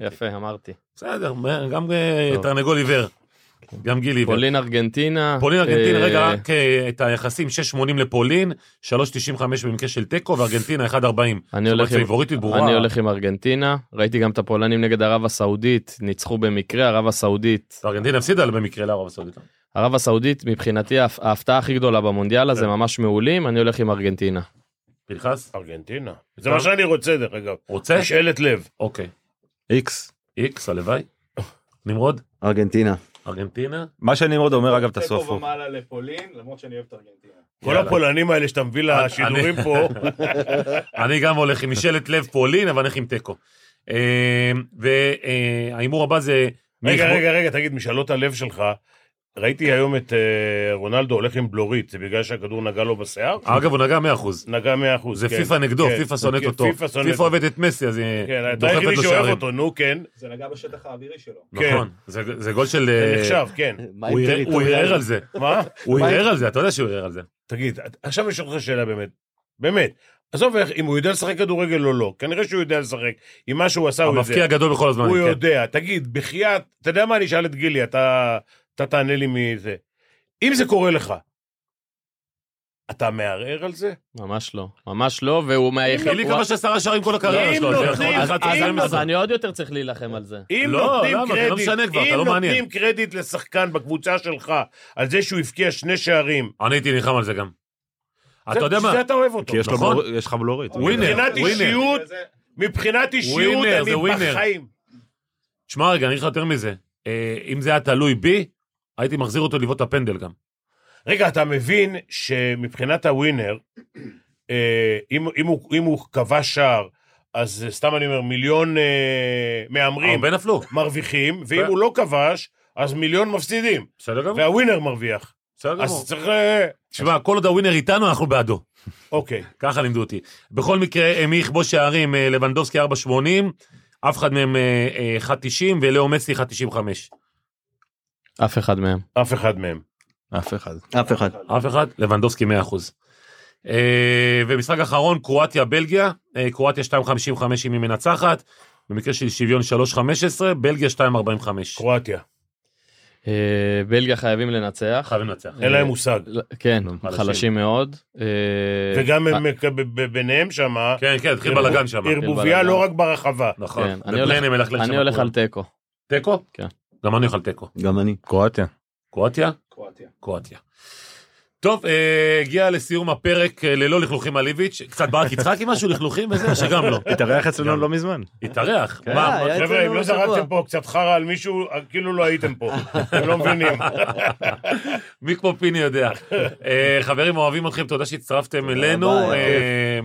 יפה, אמרתי. בסדר, גם אה. תרנגול עיוור. גם גיל עיוור. פולין ארגנטינה. פולין ארגנטינה, אה, רגע, רק אה, את היחסים 6.80 לפולין, 3.95 במקרה של תיקו, וארגנטינה 1.40. אני הולך עם-. אני הולך עם ארגנטינה, ראיתי גם את הפולנים נגד ערב הסעודית, ניצחו במקרה, ערב הסעודית. ארגנטינה הפסידה במקרה לערב הסעודית. ערב הסעודית מבחינתי ההפ- ההפתעה הכי גדולה במונדיאל הזה, כן. ממש מעולים, אני הולך עם ארגנטינה. פנחס? ארגנטינה. זה מה שאני רוצה, דרך אגב. רוצה? משאלת לב. אוקיי. איקס. איקס, הלוואי. <laughs> נמרוד? ארגנטינה. ארגנטינה? מה שנמרוד אומר אגב תעשו הפוך. ומעלה לפולין למרות שאני אוהב את ארגנטינה. כל. הפולנים האלה שאתה מביא לשידורים פה, <laughs> אני גם הולך עם משאלת לב פולין, אבל אני הולך עם תיקו. אה, וההימור הבא זה... רגע, רגע, רגע, תגיד, משאלות הלב שלך, ראיתי היום את אה, רונלדו הולך עם בלורית, זה בגלל שהכדור נגע לו בשיער? אגב, הוא נגע 100%. נגע 100%. זה כן, פיפא נגדו, כן. פיפא שונאת כן, אותו. פיפא שונאת פיפא. אוהבת את מסי, אז היא כן, אתה דוחפת היחידי לו שאוהב שערים. אותו, נו, כן. זה נגע בשטח האווירי שלו. כן. נכון, זה זה גול של... זה אה, נחשב, כן. מה הוא עם ערער- הוא טריטוריאלי? ערער על זה. מה? הוא ערער על זה, אתה יודע שהוא ערער על זה. תגיד, עכשיו יש אותך שאלה באמת. באמת. עזוב איך- אם הוא יודע לשחק כדורגל או לא. כנראה שהוא יודע לשחק. עם מה שהוא עשה, הוא המפקיע יודע. הגדול בכל הזמן. הוא כן. יודע. תגיד, בחייאת, אתה יודע מה אני אשאל את גילי, אתה אתה תענה לי מזה. אם זה קורה לך, אתה מערער על זה? ממש לא, ממש לא, והוא מהיחיד... חילי כבש עשרה שערים כל הקריירה שלו. נותנים- אם שערים אז. אני עוד יותר צריך להילחם על זה. אם לא, נותנים לא קרדיט, לא. נותנים קרדיט לשחקן בקבוצה שלך על זה שהוא הבקיע שני שערים, אני הייתי נלחם על זה גם. אתה יודע מה? זה אתה אוהב אותו. כי יש נכון. לך בלורית. ווינר, מבחינת ווינר. אישיות, מבחינת אישיות, אני. בחיים. תשמע רגע, אני אגיד לך יותר מזה. אה, אם זה היה תלוי בי, הייתי מחזיר אותו לבעוט את הפנדל גם. רגע, אתה מבין שמבחינת הווינר, אה, אם, אם, הוא, אם הוא כבש שער, אז סתם אני אומר, מיליון אה, מהמרים הרבה נפלו. מרוויחים, ואם הוא לא כבש, אז מיליון מפסידים, בסדר גמור. והווינר מרוויח. בסדר גמור. אז צריך... אה, תשמע, כל עוד הווינר איתנו, אנחנו בעדו. אוקיי. ככה לימדו אותי. בכל מקרה, מי יכבוש שערים? אה, לבנדובסקי 4.80, אף אחד מהם אה, אה, 1.90 ולאו מסי 1.95. אף אחד מהם. אף אחד מהם. אף אחד. אף אחד. אף אחד? לבנדובסקי 100%. אה, ומשחק אחרון, קרואטיה בלגיה, אה, קרואטיה 2.55 אם היא מנצחת, במקרה של שוויון 3.15, בלגיה 2.45. קרואטיה. אה, בלגיה חייבים לנצח. חייבים לנצח. אין להם מושג. כן, חלשים. מאוד. וגם הם ביניהם שמה, כן, כן, התחיל בלאגן שם. ערבוביה. לא רק ברחבה. נכון. כן, אני הולך- שם. על תיקו. תיקו? כן. גם אני על תיקו. גם אני. קרואטיה. קרואטיה? קרואטיה. טוב, אה, הגיע לסיום הפרק אה, ללא לכלוכים על איביץ', קצת ברק יצחקי משהו לכלוכים וזה, שגם לא. התארח אצלנו. לא מזמן. התארח. כן, מה, היה חבר'ה, אם לא. זרקתם פה קצת חרא על מישהו, כאילו לא הייתם פה. אתם לא מבינים. <laughs> מי כמו פיני יודע. אה, חברים, אוהבים אתכם, תודה שהצטרפתם אלינו. אה,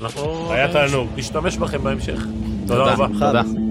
אנחנו היה תענוג. נשתמש בכם בהמשך. תודה רבה. תודה.